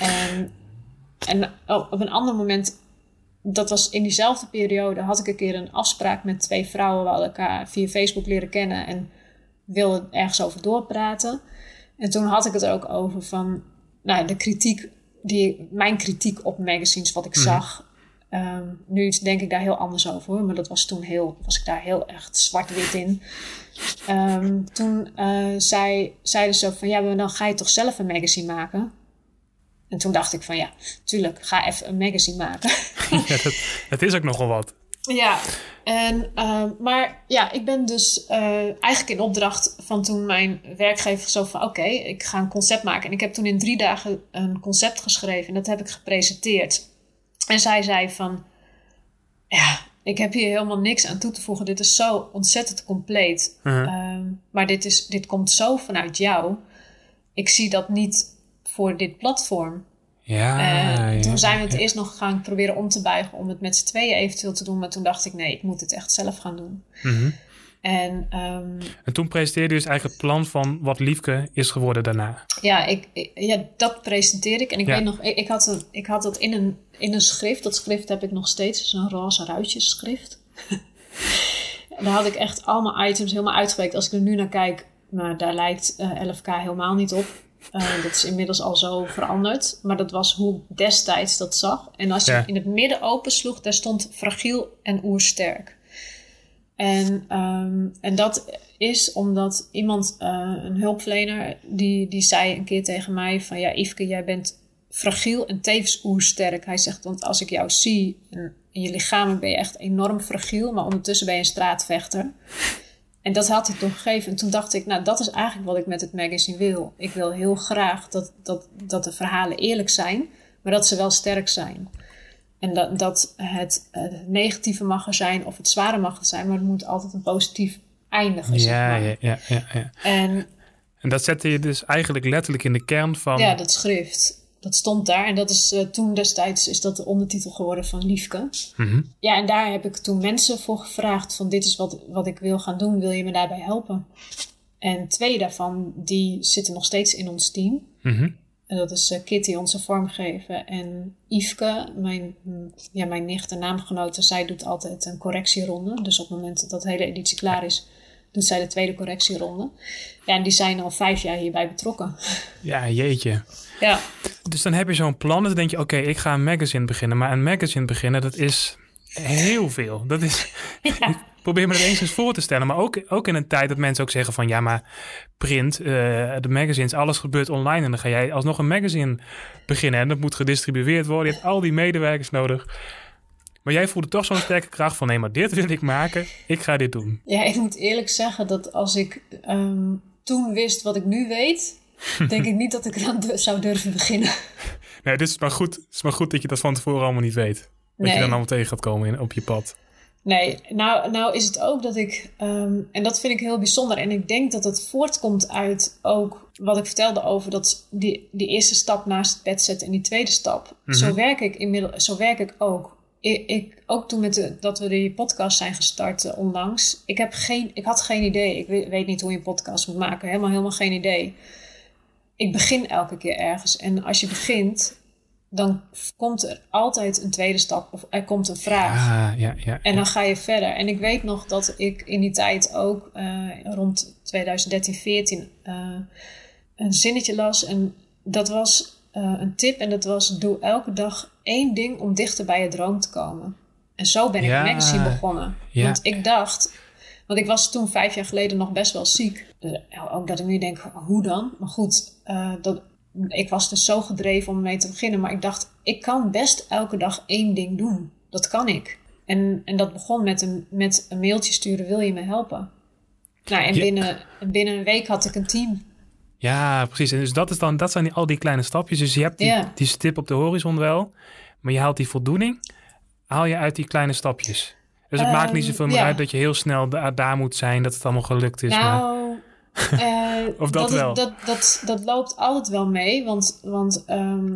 En, en op een ander moment... Dat was in diezelfde periode... had ik een keer een afspraak met twee vrouwen... waar we elkaar via Facebook leren kennen... en wilden ergens over doorpraten. En toen had ik het er ook over van... Nou, de kritiek... Die, mijn kritiek op magazines, wat ik zag... Ehm, nu denk ik daar heel anders over, hoor, maar dat was toen heel, was ik daar heel echt zwart-wit in. Ehm, toen eh, zei, zeiden ze ook van, ja, maar dan ga je toch zelf een magazine maken? En toen dacht ik van, ja, tuurlijk, ga even een magazine maken. Ja, dat, dat is ook nogal wat. Ja, en, ehm, maar ja, ik ben dus eh, eigenlijk in opdracht van toen mijn werkgever zo van... oké, ik ga een concept maken. En ik heb toen in drie dagen een concept geschreven en dat heb ik gepresenteerd. En zij zei van... ja, ik heb hier helemaal niks aan toe te voegen. Dit is zo ontzettend compleet. Mhm. Ehm, maar dit, is, dit komt zo vanuit jou. Ik zie dat niet voor dit platform. Ja, Eh, ja, toen zijn we het ja. eerst nog gaan proberen om te buigen om het met z'n tweeën eventueel te doen. Maar toen dacht ik, nee, ik moet het echt zelf gaan doen. Mhm. En ehm, En toen presenteerde je dus eigenlijk het plan van wat Liefke is geworden daarna. ja, ik, ik- ja, dat presenteerde ik. En ik weet nog, ik, ik, had een, ik had dat in een, in een schrift. Dat schrift heb ik nog steeds, zo'n roze ruitjesschrift. daar had ik echt allemaal items helemaal uitgewerkt. Als ik er nu naar kijk, maar daar lijkt 11K helemaal niet op. Eh, dat is inmiddels al zo veranderd. Maar dat was hoe ik destijds dat zag. En als je Ja. in het midden opensloeg, daar stond fragiel en oersterk. En, ehm, en dat is omdat iemand, eh, een hulpverlener, die, die zei een keer tegen mij van... Ja, Yveske, jij bent fragiel en tevens oersterk. Hij zegt, want als ik jou zie en in je lichaam ben je echt enorm fragiel... maar ondertussen ben je een straatvechter. En dat had hij toen gegeven. En toen dacht ik, nou, dat is eigenlijk wat ik met het magazine wil. Ik wil heel graag dat, dat, dat de verhalen eerlijk zijn, maar dat ze wel sterk zijn. En dat, dat het, het negatieve mag er zijn of het zware mag er zijn, maar het moet altijd een positief eindigen. zeg Ja, maar. ja, ja, ja, ja. En En dat zette je dus eigenlijk letterlijk in de kern van... ja, dat schrift, dat stond daar. En dat is eh, toen destijds is dat de ondertitel geworden van Liefke. Mhm. Ja, en daar heb ik toen mensen voor gevraagd van dit is wat, wat ik wil gaan doen. Wil je me daarbij helpen? En twee daarvan, die zitten nog steeds in ons team. Mhm. En dat is eh, Kitty, onze vormgever. En Yveske, mijn, ja, mijn nicht en naamgenote, zij doet altijd een correctieronde. Dus op het moment dat de hele editie klaar is, doet zij de tweede correctieronde. Ja, en die zijn al vijf jaar hierbij betrokken. Ja, jeetje. Ja, Dus dan heb je zo'n plan en dan denk je, oké, ik ga een magazine beginnen. Maar een magazine beginnen, dat is heel veel. Dat is... Ik probeer me dat eens eens voor te stellen. Maar ook, ook in een tijd dat mensen ook zeggen van... ja, maar print, eh, de magazines, alles gebeurt online. En dan ga jij alsnog een magazine beginnen. En dat moet gedistribueerd worden. Je hebt al die medewerkers nodig. Maar jij voelde toch zo'n sterke kracht van... nee, maar dit wil ik maken. Ik ga dit doen. ja ik moet eerlijk zeggen dat als ik ehm, toen wist wat ik nu weet, denk ik niet dat ik eraan zou durven beginnen. Nee, dit is maar goed, het is maar goed dat je dat van tevoren allemaal niet weet. Nee. je dan allemaal tegen gaat komen in, op je pad. Nee, nou, nou is het ook dat ik, ehm, en dat vind ik heel bijzonder. En ik denk dat het voortkomt uit ook wat ik vertelde over dat die, die eerste stap naast het bed zetten en die tweede stap. Zo Mhm. werk ik inmiddels, zo werk ik ook. Ik, ik, ook toen met de, dat we die podcast zijn gestart eh, onlangs. Ik, heb geen, ik had geen idee. Ik weet, weet niet hoe je een podcast moet maken. Helemaal, helemaal geen idee. Ik begin elke keer ergens. En als je begint, dan komt er altijd een tweede stap. Of er komt een vraag. Ah, ja, ja. En dan ga je verder. En ik weet nog dat ik in die tijd ook eh, rond 2013, 14 eh, een zinnetje las. En dat was eh, een tip. En dat was: doe elke dag één ding om dichter bij je droom te komen. En zo ben ik Ja. het magazine begonnen. Ja. Want ik dacht. Want ik was toen vijf jaar geleden nog best wel ziek. Eh, ook dat ik nu denk, hoe dan? Maar goed, eh, dat, ik was dus zo gedreven om mee te beginnen. Maar ik dacht, ik kan best elke dag één ding doen. Dat kan ik. En, en dat begon met een, met een mailtje sturen, wil je me helpen? Nou, en Ja. binnen, binnen een week had ik een team. Ja, precies. En dus dat, is dan, dat zijn die, al die kleine stapjes. Dus je hebt die, die stip op de horizon wel, maar je haalt die voldoening, haal je uit die kleine stapjes. Dus het Ehm, maakt niet zoveel meer uit dat je heel snel da- daar moet zijn, dat het allemaal gelukt is. maar, Nou, eh, Of dat is- wel? dat, dat, dat loopt altijd wel mee. Want, want ehm,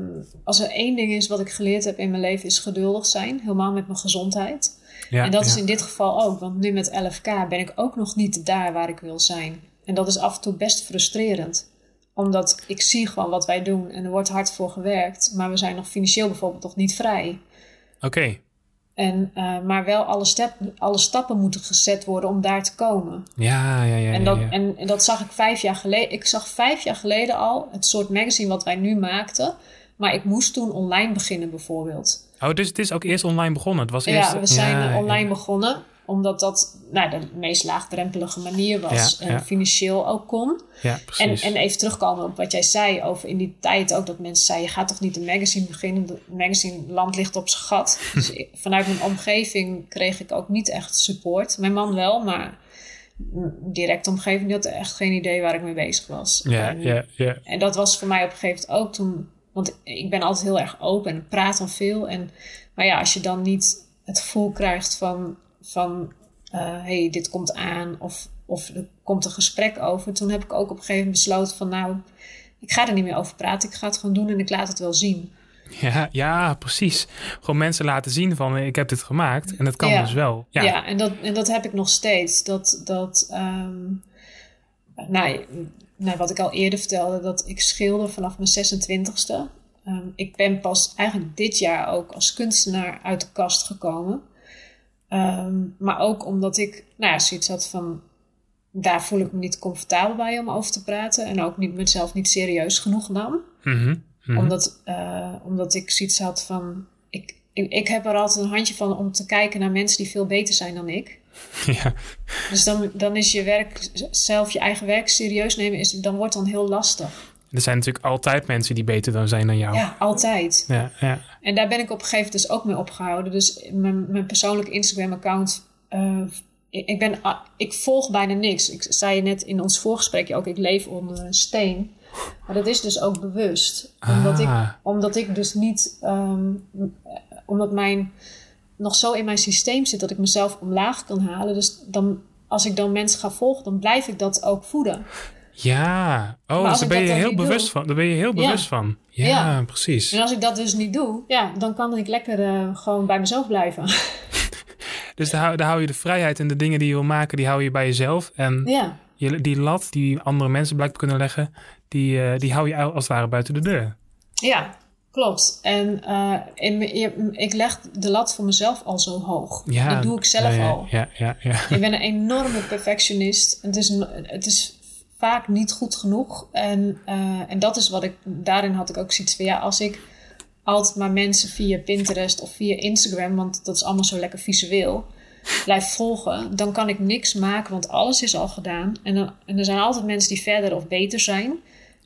als er één ding is wat ik geleerd heb in mijn leven, is geduldig zijn. Helemaal met mijn gezondheid. ja, en dat is in dit geval ook. Want nu met 11k ben ik ook nog niet daar waar ik wil zijn. En dat is af en toe best frustrerend. Omdat ik zie gewoon wat wij doen en er wordt hard voor gewerkt. Maar we zijn nog financieel bijvoorbeeld nog niet vrij. Oké, En, eh, maar wel alle, step, alle stappen moeten gezet worden om daar te komen. ja, ja, ja. En ja, dat, ja. en, en dat zag ik vijf jaar geleden. Ik zag vijf jaar geleden al het soort magazine wat wij nu maakten. Maar ik moest toen online beginnen bijvoorbeeld. Oh, dus het is ook eerst online begonnen. Het was Ja, eerst, we zijn ja, online ja. begonnen. Omdat dat nou, de meest laagdrempelige manier was. Ja, en ja. financieel ook kon. Ja, En, en even terugkomen op wat jij zei over in die tijd ook. Dat mensen zeiden, je gaat toch niet een magazine beginnen. Het magazine land ligt op zijn gat. dus ik- vanuit mijn omgeving kreeg ik ook niet echt support. Mijn man wel, maar directe omgeving die had echt geen idee waar ik mee bezig was. ja, En- ja, ja. en dat was voor mij op een gegeven moment ook toen. Want ik ben altijd heel erg open en praat dan veel. En, maar ja, als je dan niet het gevoel krijgt van, van eh, hey, dit komt aan of, of er komt een gesprek over. Toen heb ik ook op een gegeven moment besloten van nou, ik ga er niet meer over praten. Ik ga het gewoon doen en ik laat het wel zien. Ja, ja, precies. Gewoon mensen laten zien van ik heb dit gemaakt en dat kan Ja. dus wel. Ja, Ja, en, dat, en dat heb ik nog steeds. Dat, dat ehm, nou, nou, wat ik al eerder vertelde, dat ik schilder vanaf mijn 26ste. Ehm, ik ben pas eigenlijk dit jaar ook als kunstenaar uit de kast gekomen. Ehm, maar ook omdat ik nou ja, zoiets had van, daar voel ik me niet comfortabel bij om over te praten. En ook niet mezelf niet serieus genoeg nam Mhm, mhm. omdat, eh, omdat ik zoiets had van. Ik, ik, ik heb er altijd een handje van om te kijken naar mensen die veel beter zijn dan ik. ja. Dus dan, dan is je werk, zelf je eigen werk serieus nemen, is, dan wordt dan heel lastig. Er zijn natuurlijk altijd mensen die beter dan zijn dan jou. Ja, altijd. ja, ja. En daar ben ik op een gegeven moment dus ook mee opgehouden. Dus mijn, mijn persoonlijke Instagram-account. eh, ik, ben, ik volg bijna niks. Ik zei je net in ons voorgesprekje ook, ik leef onder een steen. Maar dat is dus ook bewust. Omdat, ik, Ah. omdat ik dus niet... ehm, omdat mijn nog zo in mijn systeem zit dat ik mezelf omlaag kan halen. Dus dan, als ik dan mensen ga volgen, dan blijf ik dat ook voeden. Ja, oh, dus daar ben je heel bewust doe- van. Daar ben je heel Ja. bewust van. Ja, Ja. precies. En als ik dat dus niet doe, ja, dan kan ik lekker eh, gewoon bij mezelf blijven. Dus daar, hou- daar hou je de vrijheid en de dingen die je wil maken, die hou je bij jezelf. En ja. je, die lat die andere mensen blijkbaar kunnen leggen, die, eh, die hou je als het ware buiten de deur. Ja, klopt. En eh, in, ik leg de lat voor mezelf al zo hoog. Ja, dat doe ik zelf ja, ja, al. Ja, ja, ja. Ik ben een enorme perfectionist. Het is, het is vaak niet goed genoeg. En, eh, en dat is wat ik... Daarin had ik ook zoiets van... Ja, als ik altijd maar mensen via Pinterest of via Instagram... want dat is allemaal zo lekker visueel... blijf volgen, dan kan ik niks maken... want alles is al gedaan. En, dan, en er zijn altijd mensen die verder of beter zijn... Ja,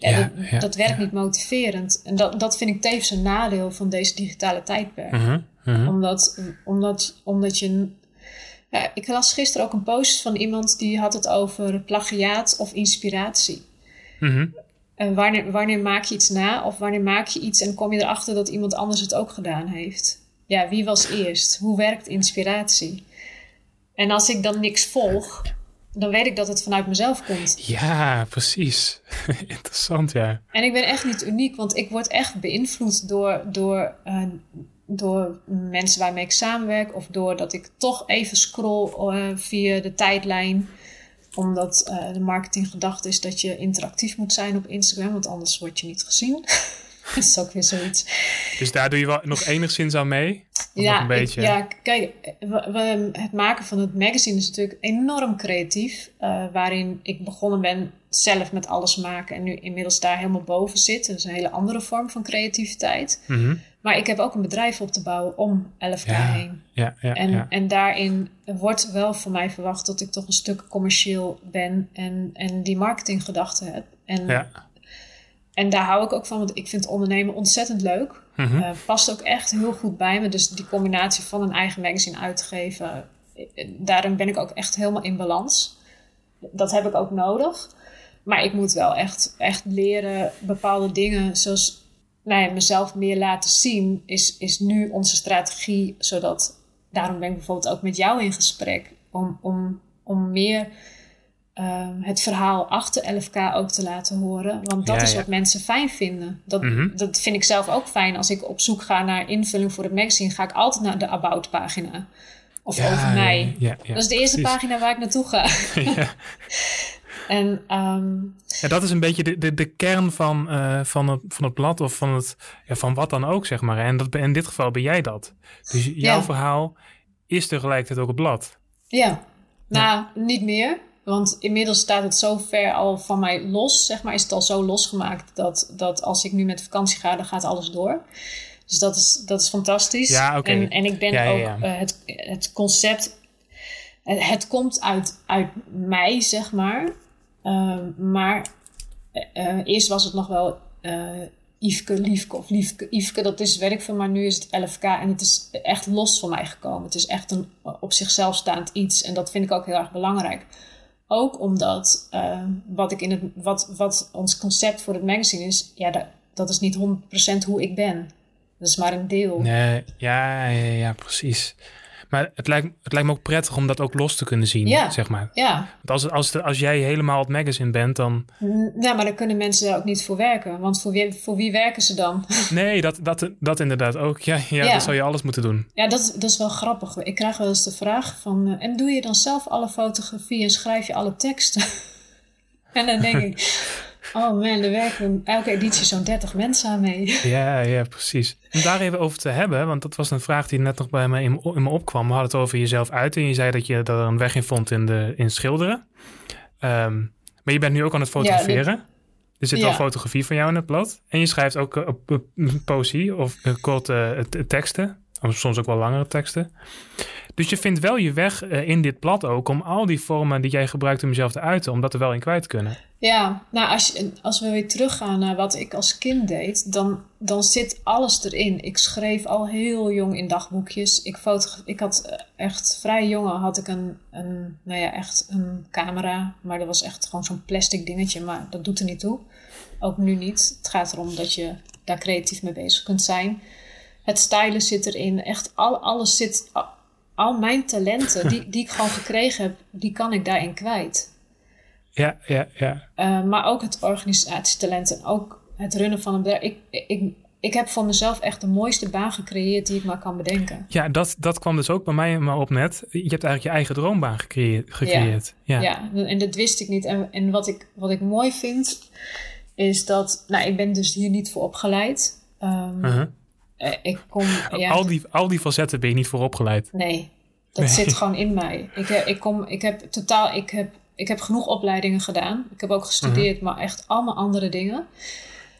Ja, dat, ja, dat werkt niet motiverend. En dat, dat vind ik tevens een nadeel van deze digitale tijdperk mhm. omdat, omdat, omdat je. Ja, ik las gisteren ook een post van iemand die had het over plagiaat of inspiratie. Mhm. En wanneer, wanneer maak je iets na of wanneer maak je iets en kom je erachter dat iemand anders het ook gedaan heeft? Ja, wie was eerst? Hoe werkt inspiratie? En als ik dan niks volg, dan weet ik dat het vanuit mezelf komt. Ja, precies. Interessant, ja. En ik ben echt niet uniek, want ik word echt beïnvloed door, door, uh, door mensen waarmee ik samenwerk. Of doordat ik toch even scroll uh, via de tijdlijn. Omdat uh, de marketinggedachte is dat je interactief moet zijn op Instagram, want anders word je niet gezien. dat is ook weer zoiets. Dus daar doe je wel nog enigszins aan mee? Ja, een beetje? Ik, ja, kijk, we, het maken van het magazine is natuurlijk enorm creatief. Uh, waarin ik begonnen ben zelf met alles maken en nu inmiddels daar helemaal boven zit. Dat is een hele andere vorm van creativiteit. Mm -hmm. Maar ik heb ook een bedrijf op te bouwen om 11K ja, heen. Ja, ja, en, ja. en daarin wordt wel van mij verwacht dat ik toch een stuk commercieel ben en, en die marketinggedachte heb. En, ja. en daar hou ik ook van, want ik vind ondernemen ontzettend leuk. Mm -hmm. uh, past ook echt heel goed bij me. Dus die combinatie van een eigen magazine uitgeven, daarin ben ik ook echt helemaal in balans. Dat heb ik ook nodig. Maar ik moet wel echt, echt leren bepaalde dingen, zoals nou ja, mezelf meer laten zien, is, is nu onze strategie. Zodat, daarom ben ik bijvoorbeeld ook met jou in gesprek. Om, om, om meer uh, het verhaal achter 11K ook te laten horen. Want dat Ja, is ja. wat mensen fijn vinden. Dat, Mhm. dat vind ik zelf ook fijn. Als ik op zoek ga naar invulling voor het magazine, ga ik altijd naar de About pagina. Of over mij. Dat is de eerste precies. pagina waar ik naartoe ga. en ehm, Ja, dat is een beetje de, de, de kern van, eh, van, het, van het blad of van, het, ja, van wat dan ook, zeg maar. En dat, in dit geval ben jij dat. Dus jouw Ja. verhaal is tegelijkertijd ook het blad. Ja, nou, niet meer. Want inmiddels staat het zo ver al van mij los, zeg maar. Is het al zo losgemaakt dat, dat als ik nu met vakantie ga, dan gaat alles door. Dus dat is, dat is fantastisch. Ja, oké. en, en ik ben Ja, ja, ook eh, het, het concept. Het, het komt uit, uit mij, zeg maar. Ehm, maar eh, eh, eerst was het nog wel eh Yveske, Liefke of Liefke. Yveske, dat is werk van, maar nu is het 11K en het is echt los van mij gekomen. Het is echt een op zichzelf staand iets en dat vind ik ook heel erg belangrijk. Ook omdat eh, wat, ik in het, wat, wat ons concept voor het magazine is, ja, dat, dat is niet 100% hoe ik ben. Dat is maar een deel. Nee, ja, ja, ja, precies. Maar het lijkt, het lijkt me ook prettig om dat ook los te kunnen zien, Ja. zeg maar. Ja, Want als, als, de- als jij helemaal het magazine bent, dan... N- ja, maar dan kunnen mensen daar ook niet voor werken. Want voor wie, voor wie werken ze dan? Nee, dat, dat, dat inderdaad ook. Ja, ja, Ja. dan zou je alles moeten doen. Ja, dat, dat is wel grappig. Ik krijg wel eens de vraag van... eh, en doe je dan zelf alle fotografie en schrijf je alle teksten? en dan denk ik... Oh man, er werken elke editie zo'n 30 mensen aan mee. Ja, ja, precies. Om daar even over te hebben, want dat was een vraag die net nog bij mij in, in me opkwam. We hadden het over jezelf uit en je zei dat je er een weg in vond in, de, in schilderen. Ehm, maar je bent nu ook aan het fotograferen. Er zit Ja. fotografie van jou in het blad. En je schrijft ook op, op poëzie of eh, korte eh, teksten. Soms ook wel langere teksten. Dus je vindt wel je weg eh, in dit blad ook om al die vormen die jij gebruikt om jezelf te uiten, om dat er wel in kwijt te kunnen. Ja, nou als, je, als we weer teruggaan naar wat ik als kind deed, dan, dan zit alles erin. Ik schreef al heel jong in dagboekjes. Ik, ik had eh, echt vrij jong had ik een, een, nou ja, echt een camera. Maar dat was echt gewoon zo'n plastic dingetje, maar dat doet er niet toe. Ook nu niet. Het gaat erom dat je daar creatief mee bezig kunt zijn. Het stylen zit erin. Echt al, alles zit... Al, mijn talenten die, die ik gewoon gekregen heb, die kan ik daarin kwijt. Ja, ja, ja. Uh, maar ook het organisatietalent en ook het runnen van een bedrijf. Ik, ik, ik heb voor mezelf echt de mooiste baan gecreëerd die ik maar kan bedenken. Ja, dat, dat kwam dus ook bij mij maar op net. Je hebt eigenlijk je eigen droombaan gecreë- gecreëerd. Ja. Ja. en dat wist ik niet. En, en wat, ik, wat ik mooi vind, is dat... Nou, ik ben dus hier niet voor opgeleid. Um, Uh-huh. Eh, ik kom... Ja, al, die, al die facetten ben je niet voor opgeleid. Nee, dat Nee. zit gewoon in mij. Ik, heb- ik, kom, ik heb totaal... Ik heb, ik heb genoeg opleidingen gedaan. Ik heb ook gestudeerd, maar echt allemaal andere dingen.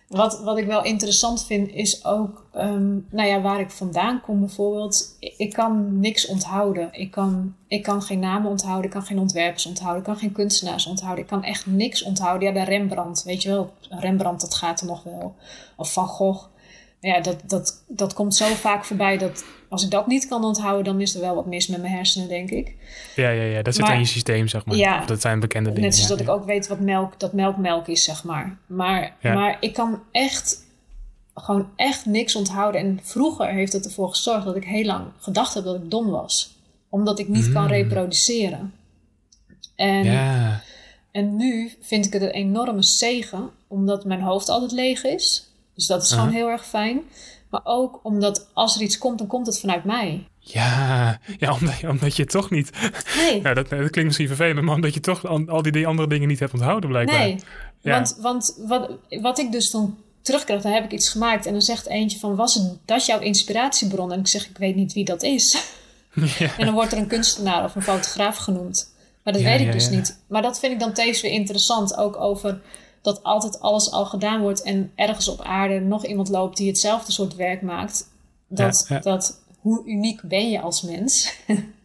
Wat, wat ik wel interessant vind, is ook ehm, nou ja, waar ik vandaan kom bijvoorbeeld. Ik, ik kan niks onthouden. Ik kan, ik kan geen namen onthouden, ik kan geen ontwerpers onthouden, ik kan geen kunstenaars onthouden. Ik kan echt niks onthouden. Ja, de Rembrandt, weet je wel. Rembrandt, dat gaat er nog wel. Of Van Gogh. Ja, dat, dat, dat komt zo vaak voorbij dat als ik dat niet kan onthouden, dan is er wel wat mis met mijn hersenen, denk ik. Ja, ja, ja. Dat zit Maar- in je systeem, zeg maar. Ja. Of dat zijn bekende dingen. Net zoals ja, dat ja. ik ook weet wat melk, dat melk melk is, zeg maar. Maar, Ja. maar ik kan echt, gewoon echt niks onthouden. En vroeger heeft het ervoor gezorgd dat ik heel lang gedacht heb dat ik dom was. omdat ik niet kan Mm. reproduceren. En, Ja. en nu vind ik het een enorme zegen, omdat mijn hoofd altijd leeg is. Dus dat is gewoon Aha. heel erg fijn. Maar ook omdat als er iets komt, dan komt het vanuit mij. Ja, ja omdat, je- omdat je toch niet... Nee, Ja, dat, dat klinkt misschien vervelend, maar omdat je toch al, al die, die andere dingen niet hebt onthouden blijkbaar. nee. Ja. Want, want wat, wat ik dus dan terugkrijg, dan heb ik iets gemaakt. En dan zegt eentje van, was het, dat jouw inspiratiebron? En ik zeg, ik weet niet wie dat is. Ja. En dan wordt er een kunstenaar of een fotograaf genoemd. Maar dat Ja, weet ik dus niet. Maar dat vind ik dan tevens weer interessant. Ook over dat altijd alles al gedaan wordt. En ergens op aarde nog iemand loopt die hetzelfde soort werk maakt. Dat, Ja, ja. dat hoe uniek ben je als mens?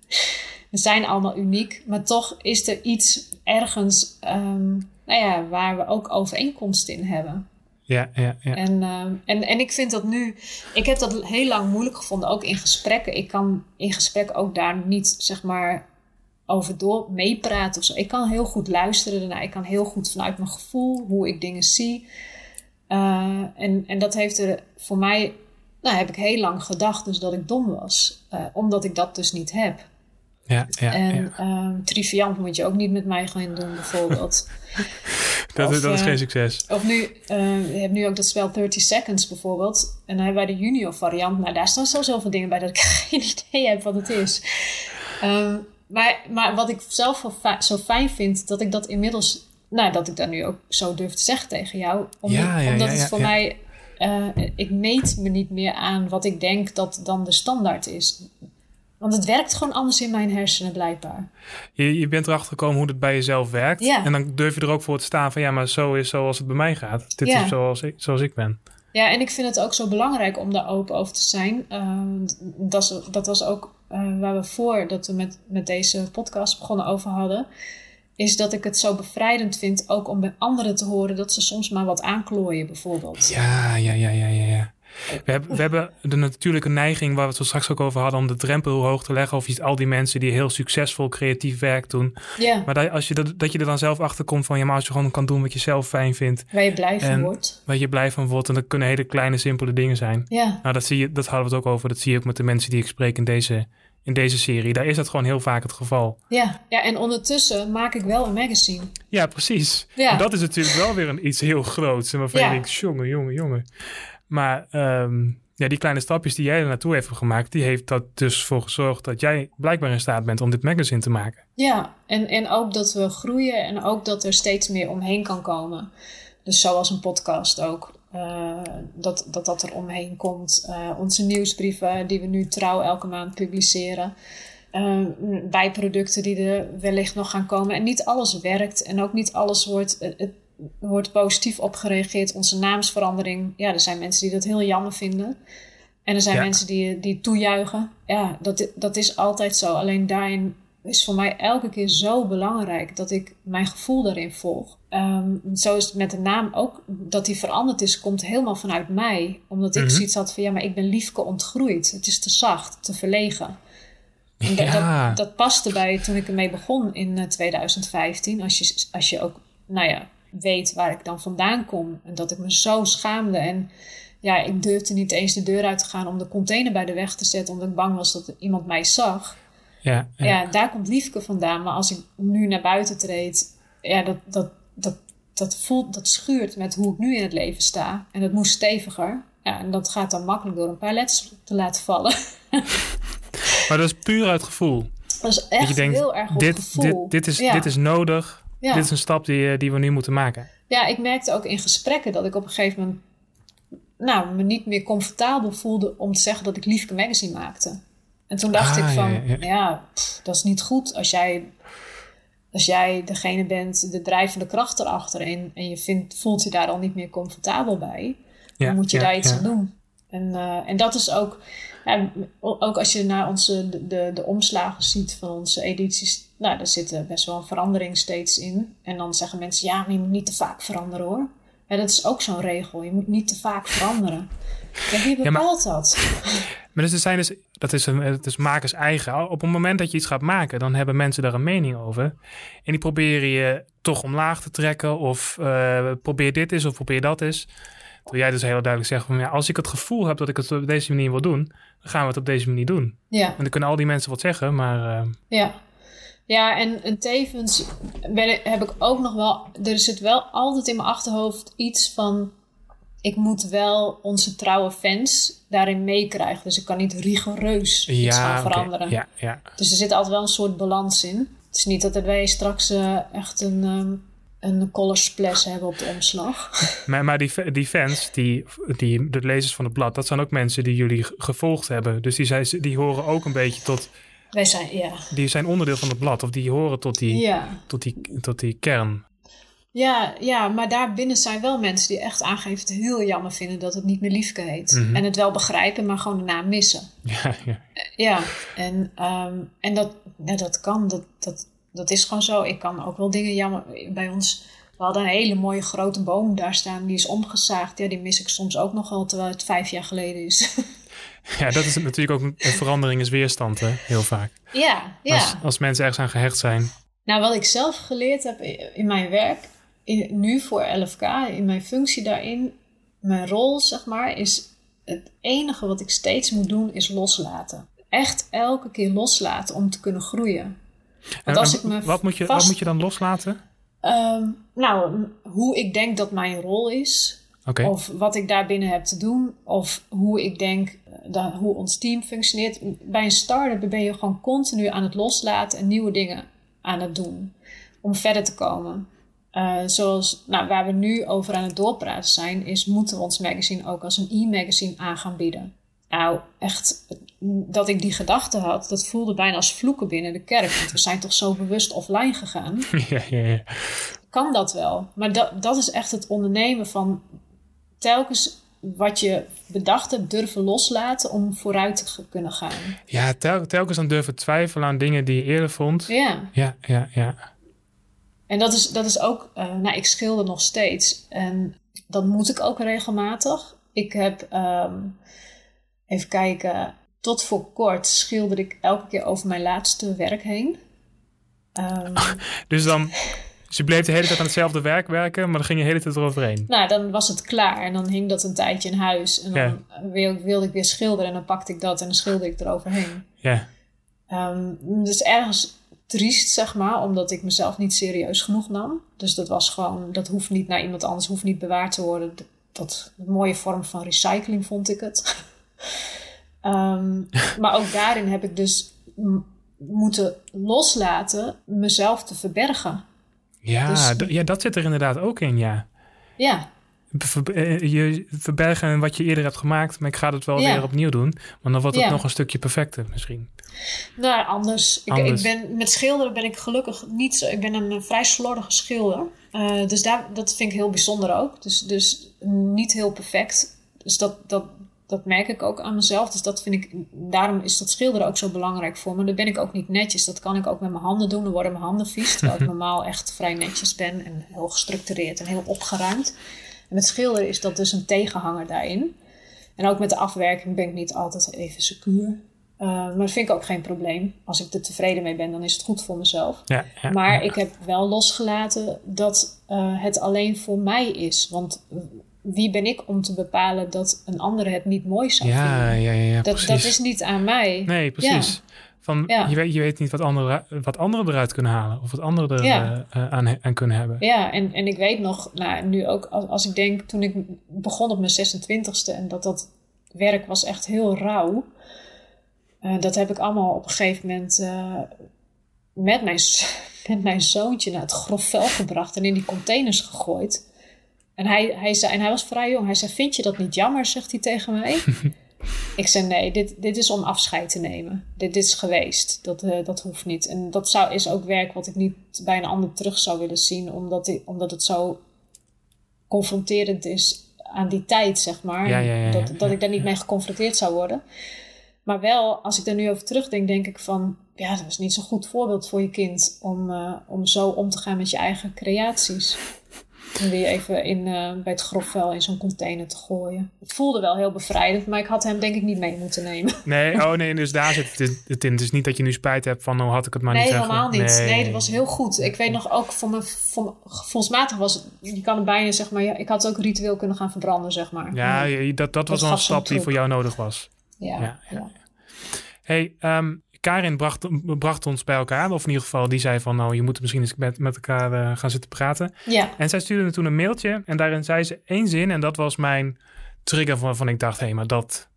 we zijn allemaal uniek. Maar toch is er iets ergens ehm, nou ja, waar we ook overeenkomsten in hebben. Ja, ja, ja. En, ehm, en, en ik vind dat nu, ik heb dat heel lang moeilijk gevonden, ook in gesprekken. Ik kan in gesprek ook daar niet, zeg maar, over door meepraten of zo. Ik kan heel goed luisteren daarna. Ik kan heel goed vanuit mijn gevoel, hoe ik dingen zie. Eh, en, en dat heeft er voor mij, nou heb ik heel lang gedacht dus dat ik dom was. Eh, omdat ik dat dus niet heb. ja, ja, en ja. ehm, triviant moet je ook niet met mij gaan doen, bijvoorbeeld. Dat, of, dat is eh, geen succes. Of nu, eh, je hebt nu ook dat spel 30 Seconds bijvoorbeeld. En dan hebben wij de junior variant. Nou, daar staan zo zoveel dingen bij dat ik geen idee heb wat het is. Ehm, maar, maar wat ik zelf zo fijn vind, dat ik dat inmiddels... Nou, dat ik dat nu ook zo durf te zeggen tegen jou. Om- Ja, ja, omdat ja, het voor mij... eh, ik meet me niet meer aan wat ik denk dat dan de standaard is. Want het werkt gewoon anders in mijn hersenen blijkbaar. Je, je bent erachter gekomen hoe het bij jezelf werkt. Ja. En dan durf je er ook voor te staan van ja, maar zo is zoals het bij mij gaat. Dit is zoals ik, zoals ik ben. Ja, en ik vind het ook zo belangrijk om daar open over te zijn. Ehm, dat, dat was ook eh, waar we voor dat we met, met deze podcast begonnen over hadden. Is dat ik het zo bevrijdend vind ook om bij anderen te horen dat ze soms maar wat aanklooien, bijvoorbeeld. Ja, ja, ja, ja, ja. ja. We, hebben, we hebben de natuurlijke neiging, waar we het zo straks ook over hadden, om de drempel hoog te leggen. Ziet al die mensen die heel succesvol creatief werk doen. Ja, Maar dat, als je dat, dat je er dan zelf achter komt van ja, maar als je gewoon kan doen wat je zelf fijn vindt, waar je blij van wordt. waar je blij van wordt. En dat kunnen hele kleine, simpele dingen zijn. Ja, Nou, dat, zie je, dat hadden we het ook over. Dat zie je ook met de mensen die ik spreek in deze, in deze serie. Daar is dat gewoon heel vaak het geval. ja. ja, en ondertussen maak ik wel een magazine. Ja, precies. Ja. En dat is natuurlijk wel weer een, iets heel groots. En waarvan Ja. je denkt, jongen, jongen, jongen. Maar ehm, ja, die kleine stapjes die jij er naartoe heeft gemaakt... die heeft dat dus voor gezorgd dat jij blijkbaar in staat bent om dit magazine te maken. Ja, en, en ook dat we groeien en ook dat er steeds meer omheen kan komen. Dus zoals een podcast ook. Eh, dat, dat dat er omheen komt. Eh, onze nieuwsbrieven die we nu trouw elke maand publiceren. Eh, bijproducten die er wellicht nog gaan komen. En niet alles werkt en ook niet alles wordt, het, het wordt positief op gereageerd. Onze naamsverandering, ja, er zijn mensen die dat heel jammer vinden. En er zijn Ja. mensen die, die toejuichen. Ja, dat, dat is altijd zo. Alleen daarin is voor mij elke keer zo belangrijk dat ik mijn gevoel daarin volg. Ehm, zo is het met de naam ook. Dat die veranderd is, komt helemaal vanuit mij. Omdat ik Mhm. zoiets had van ja, maar ik ben liefke ontgroeid. Het is te zacht, te verlegen. En dat, Ja. dat, dat paste bij toen ik ermee begon in eh, 2015. Als je, als je ook, nou ja, weet waar ik dan vandaan kom. En dat ik me zo schaamde. En ja, ik durfde niet eens de deur uit te gaan om de container bij de weg te zetten. Omdat ik bang was dat iemand mij zag. Ja, ja. Ja, daar komt Liefke vandaan. Maar als ik nu naar buiten treed, ja, dat, dat, dat, dat voelt, dat schuurt met hoe ik nu in het leven sta. En dat moest steviger. Ja, en dat gaat dan makkelijk door een paar letters te laten vallen. Maar dat is puur uit gevoel. Dat is Dat echt je denkt, heel erg op dit, gevoel. dit, dit, is, ja. dit is nodig. ja. Dit is een stap die, eh, die we nu moeten maken. ja, ik merkte ook in gesprekken dat ik op een gegeven moment nou, me niet meer comfortabel voelde om te zeggen dat ik Liefke Magazine maakte. En toen dacht Ah, ik van, ja, ja, ja. pff, dat is niet goed als jij, als jij degene bent, de drijvende kracht erachter en, en je vindt, voelt je daar al niet meer comfortabel bij, Ja, dan moet je ja, daar iets ja. aan doen. En, eh, en dat is ook, ja, ook als je naar onze, de, de, de omslagen ziet van onze edities, nou, daar zit best wel een verandering steeds in. En dan zeggen mensen, ja, maar je moet niet te vaak veranderen hoor. Ja, dat is ook zo'n regel. Je moet niet te vaak veranderen. Ja, wie maar- bepaalt dat? Maar dus er zijn dus, dat is, een, het is makers eigen. Op het moment dat je iets gaat maken, dan hebben mensen daar een mening over. En die proberen je toch omlaag te trekken. Of eh, probeer dit eens of probeer dat eens. Terwijl jij dus heel duidelijk zegt van ja, als ik het gevoel heb dat ik het op deze manier wil doen, dan gaan we het op deze manier doen. Ja. En dan kunnen al die mensen wat zeggen, maar uh... ja. Ja, en, en tevens ben, heb ik ook nog wel, er zit wel altijd in mijn achterhoofd iets van, ik moet wel onze trouwe fans daarin meekrijgen. Dus ik kan niet rigoureus ja, iets gaan veranderen. Okay. Ja, ja. Dus er zit altijd wel een soort balans in. Het is niet dat wij straks uh, echt een, um, een color splash hebben op de omslag. Maar, maar die, die fans, die, die, de lezers van het blad, dat zijn ook mensen die jullie gevolgd hebben. Dus die, zijn, die horen ook een beetje tot... Wij zijn, ja. Die zijn onderdeel van het blad, of die horen tot die, ja. tot die, tot die kern. Ja, ja, maar daarbinnen zijn wel mensen die echt aangeven het heel jammer vinden dat het niet meer Liefke heet. Mhm. En het wel begrijpen, maar gewoon de naam missen. Ja, ja. Ja, en, um, en dat, ja, dat kan, dat, dat, dat is gewoon zo. Ik kan ook wel dingen jammer bij ons. We hadden een hele mooie grote boom daar staan, die is omgezaagd. Ja, die mis ik soms ook nog wel, terwijl het vijf jaar geleden is. Ja, dat is natuurlijk ook een verandering is weerstand, hè? heel vaak. Ja, ja. Als, als mensen ergens aan gehecht zijn. Nou, wat ik zelf geleerd heb in mijn werk, in, nu voor LFK, in mijn functie daarin, mijn rol, zeg maar, is het enige wat ik steeds moet doen, is loslaten. Echt elke keer loslaten om te kunnen groeien. Want als ik me wat, moet je, vast, wat moet je dan loslaten? Um, nou, hoe ik denk dat mijn rol is. Okay. Of wat ik daarbinnen heb te doen. Of hoe ik denk dat, hoe ons team functioneert. Bij een start-up ben je gewoon continu aan het loslaten en nieuwe dingen aan het doen. Om verder te komen. Uh, zoals nou, waar we nu over aan het doorpraten zijn, is moeten we ons magazine ook als een e-magazine aan gaan bieden. Nou, echt, dat ik die gedachte had, dat voelde bijna als vloeken binnen de kerk. Want we zijn toch zo bewust offline gegaan. Ja, ja, ja. Kan dat wel? Maar dat, dat is echt het ondernemen van telkens wat je bedacht hebt durven loslaten om vooruit te kunnen gaan. Ja, tel, telkens dan durven twijfelen aan dingen die je eerder vond. Ja. Ja, ja, ja. En dat is, dat is ook, uh, nou, ik schilder nog steeds. En dat moet ik ook regelmatig. Ik heb, um, even kijken, tot voor kort schilder ik elke keer over mijn laatste werk heen. Um, dus dan, dus je bleef de hele tijd aan hetzelfde werk werken, maar dan ging je de hele tijd eroverheen. Nou, dan was het klaar en dan hing dat een tijdje in huis. En dan ja. wilde ik weer schilderen en dan pakte ik dat en dan schilderde ik eroverheen. Ja. Um, dus ergens triest, zeg maar, omdat ik mezelf niet serieus genoeg nam. Dus dat was gewoon, dat hoeft niet naar iemand anders, hoeft niet bewaard te worden. Dat, een mooie vorm van recycling vond ik het. um, maar ook daarin heb ik dus moeten loslaten mezelf te verbergen. Ja, dus, ja, dat zit er inderdaad ook in, ja. Ja. Je verbergen wat je eerder hebt gemaakt, maar ik ga het wel ja. weer opnieuw doen. Want dan wordt het ja. nog een stukje perfecter misschien. Nou, anders. anders. Ik, ik, ben, met schilderen ben ik gelukkig niet zo. Ik ben een vrij slordige schilder. Uh, dus daar, dat vind ik heel bijzonder ook. Dus, dus niet heel perfect. Dus dat, dat, dat merk ik ook aan mezelf. Dus dat vind ik, daarom is dat schilderen ook zo belangrijk voor me. Dan ben ik ook niet netjes. Dat kan ik ook met mijn handen doen. Dan worden mijn handen vies. Terwijl ik normaal echt vrij netjes ben. En heel gestructureerd en heel opgeruimd. En met schilderen is dat dus een tegenhanger daarin. En ook met de afwerking ben ik niet altijd even secuur. Uh, maar dat vind ik ook geen probleem. Als ik er tevreden mee ben, dan is het goed voor mezelf. Ja, ja, maar ja. ik heb wel losgelaten dat uh, het alleen voor mij is. Want wie ben ik om te bepalen dat een ander het niet mooi zou vinden? Ja, ja, ja, dat, precies. dat is niet aan mij. Nee, precies. Van, Ja. je, weet, je weet niet wat anderen, wat anderen eruit kunnen halen. Of wat anderen er Ja. uh, aan, aan kunnen hebben. Ja, en, en ik weet nog, nou, nu ook als, als ik denk, toen ik begon op mijn 26e en dat dat werk was echt heel rauw. Uh, dat heb ik allemaal op een gegeven moment uh, met, mijn, met mijn zoontje naar het grof vel gebracht en in die containers gegooid. En hij, hij, zei, en hij was vrij jong. Hij zei: Vind je dat niet jammer? zegt hij tegen mij. ik zei: Nee, dit, dit is om afscheid te nemen. Dit, dit is geweest. Dat, uh, dat hoeft niet. En dat zou, is ook werk wat ik niet bij een ander terug zou willen zien, omdat, ik, omdat het zo confronterend is aan die tijd, zeg maar. Ja, ja, ja, dat, dat ik daar niet mee geconfronteerd zou worden. Maar wel, als ik daar nu over terugdenk, denk ik van... Ja, dat was niet zo'n goed voorbeeld voor je kind... om, uh, om zo om te gaan met je eigen creaties. Om die even in, uh, bij het grofvuil in zo'n container te gooien. Het voelde wel heel bevrijdend, maar ik had hem denk ik niet mee moeten nemen. Nee, oh nee, dus daar zit het in. Het is niet dat je nu spijt hebt van, oh had ik het maar nee, niet zeggen. Nee, helemaal niet. Nee. dat was heel goed. Ik weet nog ook, voor me, voor gevoelsmatig was het, je kan het bijna zeg maar, ja, ik had ook ritueel kunnen gaan verbranden, zeg maar. Ja, dat, dat was wel een stap die voor jou nodig was. Ja, ja. ja. Hey, um, Karin bracht, bracht ons bij elkaar. Of in ieder geval, die zei van... nou, je moet misschien eens met, met elkaar uh, gaan zitten praten. Ja. En zij stuurde toen een mailtje. En daarin zei ze één zin. En dat was mijn trigger waarvan ik dacht... hé, hey, maar dat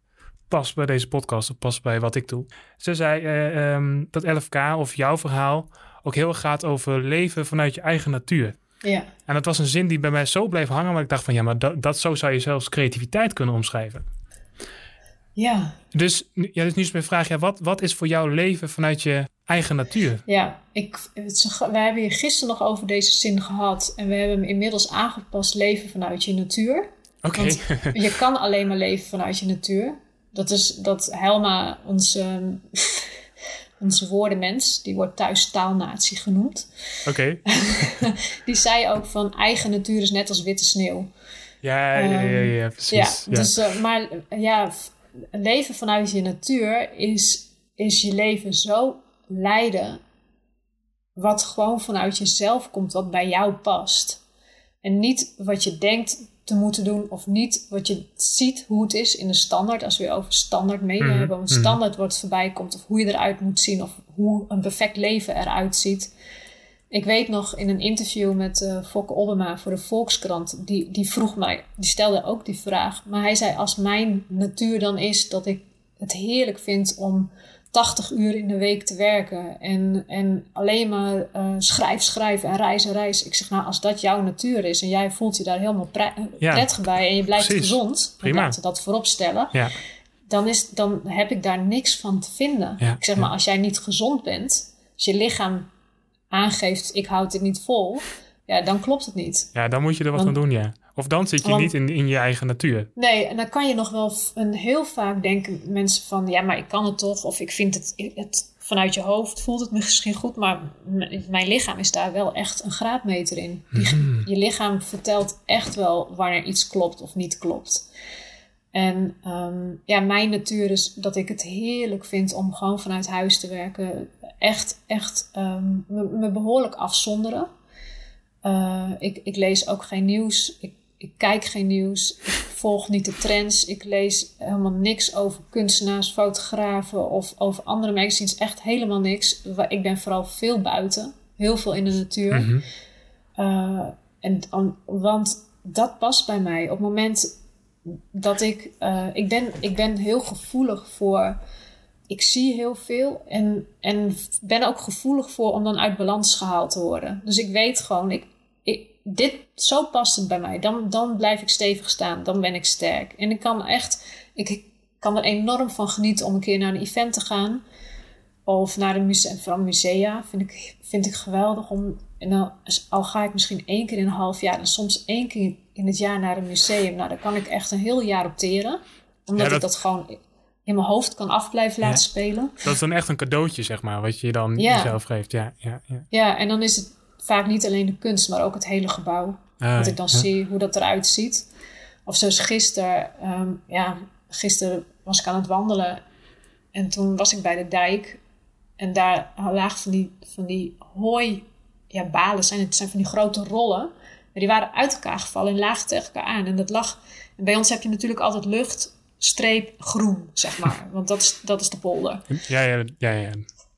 past bij deze podcast. Dat past bij wat ik doe. Ze zei uh, um, dat 11K of jouw verhaal... ook heel erg gaat over leven vanuit je eigen natuur. Ja. En dat was een zin die bij mij zo bleef hangen... maar ik dacht van ja, maar dat, dat zo zou je zelfs creativiteit kunnen omschrijven. Ja. Dus, ja, dus nu is mijn vraag, ja, wat, wat is voor jouw leven vanuit je eigen natuur? Ja, ik, we hebben hier gisteren nog over deze zin gehad. En we hebben hem inmiddels aangepast, leven vanuit je natuur. Oké. je kan alleen maar leven vanuit je natuur. Dat is dat Helma, onze, onze woordenmens, die wordt thuis taalnatie genoemd. Oké. die zei ook van eigen natuur is net als witte sneeuw. Ja, ja, ja, ja, ehm, precies. Ja, Dus, uh, maar ja, leven vanuit je natuur is, is je leven zo leiden wat gewoon vanuit jezelf komt, wat bij jou past. En niet wat je denkt te moeten doen of niet wat je ziet hoe het is in de standaard. Als we over standaard media mm hebben, een mhm. standaard wordt voorbij komt of hoe je eruit moet zien of hoe een perfect leven eruit ziet. Ik weet nog in een interview met uh, Fokke Obama voor de Volkskrant, die, die vroeg mij, die stelde ook die vraag. Maar hij zei: Als mijn natuur dan is dat ik het heerlijk vind om 80 uur in de week te werken en, en alleen maar uh, schrijf, schrijf en reis en reis. Ik zeg: Nou, als dat jouw natuur is en jij voelt je daar helemaal pre prettig bij en je blijft gezond, Prima. laten we dat voorop stellen. Ja. Dan, is, dan heb ik daar niks van te vinden. Ja. Ik zeg maar, als jij niet gezond bent, als je lichaam aangeeft, ik houd dit niet vol, ja, dan klopt het niet. Ja, dan moet je er wat aan doen, ja. Of dan zit je niet in, in je eigen natuur. Nee, en dan kan je nog wel een heel vaak denken mensen van, ja, maar ik kan het toch, of ik vind het, het vanuit je hoofd voelt het misschien goed, maar mijn lichaam is daar wel echt een graadmeter in. Mhm. Je lichaam vertelt echt wel wanneer iets klopt of niet klopt. En ehm, ja, mijn natuur is dat ik het heerlijk vind om gewoon vanuit huis te werken echt, echt um, me, me, behoorlijk afzonderen. Uh, ik, ik lees ook geen nieuws. Ik, ik kijk geen nieuws. Ik volg niet de trends. Ik lees helemaal niks over kunstenaars, fotografen of over andere magazines. Echt helemaal niks. Ik ben vooral veel buiten. Heel veel in de natuur. Mm -hmm. uh, en, want dat past bij mij. Op het moment dat ik... Uh, ik, ben, ik ben heel gevoelig voor ik zie heel veel en, en ben ook gevoelig voor om dan uit balans gehaald te worden. Dus ik weet gewoon, ik, ik, dit, zo past het bij mij. Dan, dan blijf ik stevig staan, dan ben ik sterk. En ik kan echt, ik kan er enorm van genieten om een keer naar een event te gaan. Of naar een museum, vooral musea vind ik, vind ik geweldig. Om, en dan, al ga ik misschien één keer in een half jaar en soms één keer in het jaar naar een museum. Nou, daar kan ik echt een heel jaar opteren. Omdat ja, dat... ik dat gewoon in mijn hoofd kan af blijven laten spelen. Dat is dan echt een cadeautje, zeg maar, wat je dan ja. jezelf geeft. Ja, ja, ja. ja, en dan is het vaak niet alleen de kunst, maar ook het hele gebouw. Ah, dat ik dan zie hoe dat eruit ziet. Of zoals gisteren, um, ja, gisteren was ik aan het wandelen en toen was ik bij de dijk en daar lagen van die, van die hooi, ja, balen zijn het zijn van die grote rollen. Maar die waren uit elkaar gevallen en lagen tegen elkaar aan. En dat lag. En bij ons heb je natuurlijk altijd lucht streep groen, zeg maar. Want dat is, dat is de polder. Ja, ja, ja. ja.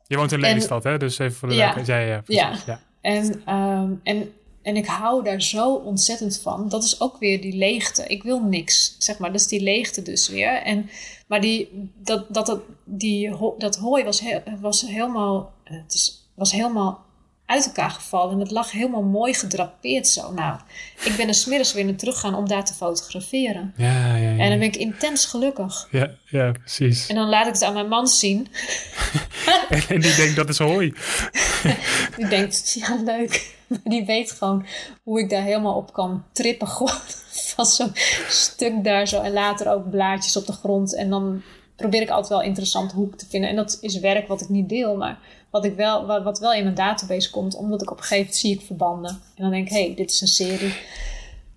Je woont in Lelystad, hè? Dus even voor de ja, ja, ja, ja. ja. En, um, en, en ik hou daar zo ontzettend van. Dat is ook weer die leegte. Ik wil niks, zeg maar. Dat is die leegte dus weer. En, maar die, dat, dat, dat, die, dat hooi was, he, was helemaal... Het is, was helemaal uit elkaar gevallen. En het lag helemaal mooi gedrapeerd zo. Nou, ik ben er smiddags weer naar terug gaan om daar te fotograferen. Ja, ja, ja. En dan ben ik intens gelukkig. Ja, ja, precies. En dan laat ik het aan mijn man zien. en die denkt, dat is hooi. die denkt, ja, leuk. Maar die weet gewoon hoe ik daar helemaal op kan trippen. Gewoon van zo'n stuk daar zo. En later ook blaadjes op de grond. En dan probeer ik altijd wel interessant hoek te vinden. En dat is werk wat ik niet deel, maar wat, ik wel, wat, wel in mijn database komt, omdat ik op een gegeven moment zie ik verbanden. En dan denk ik, hé, hey, dit is een serie.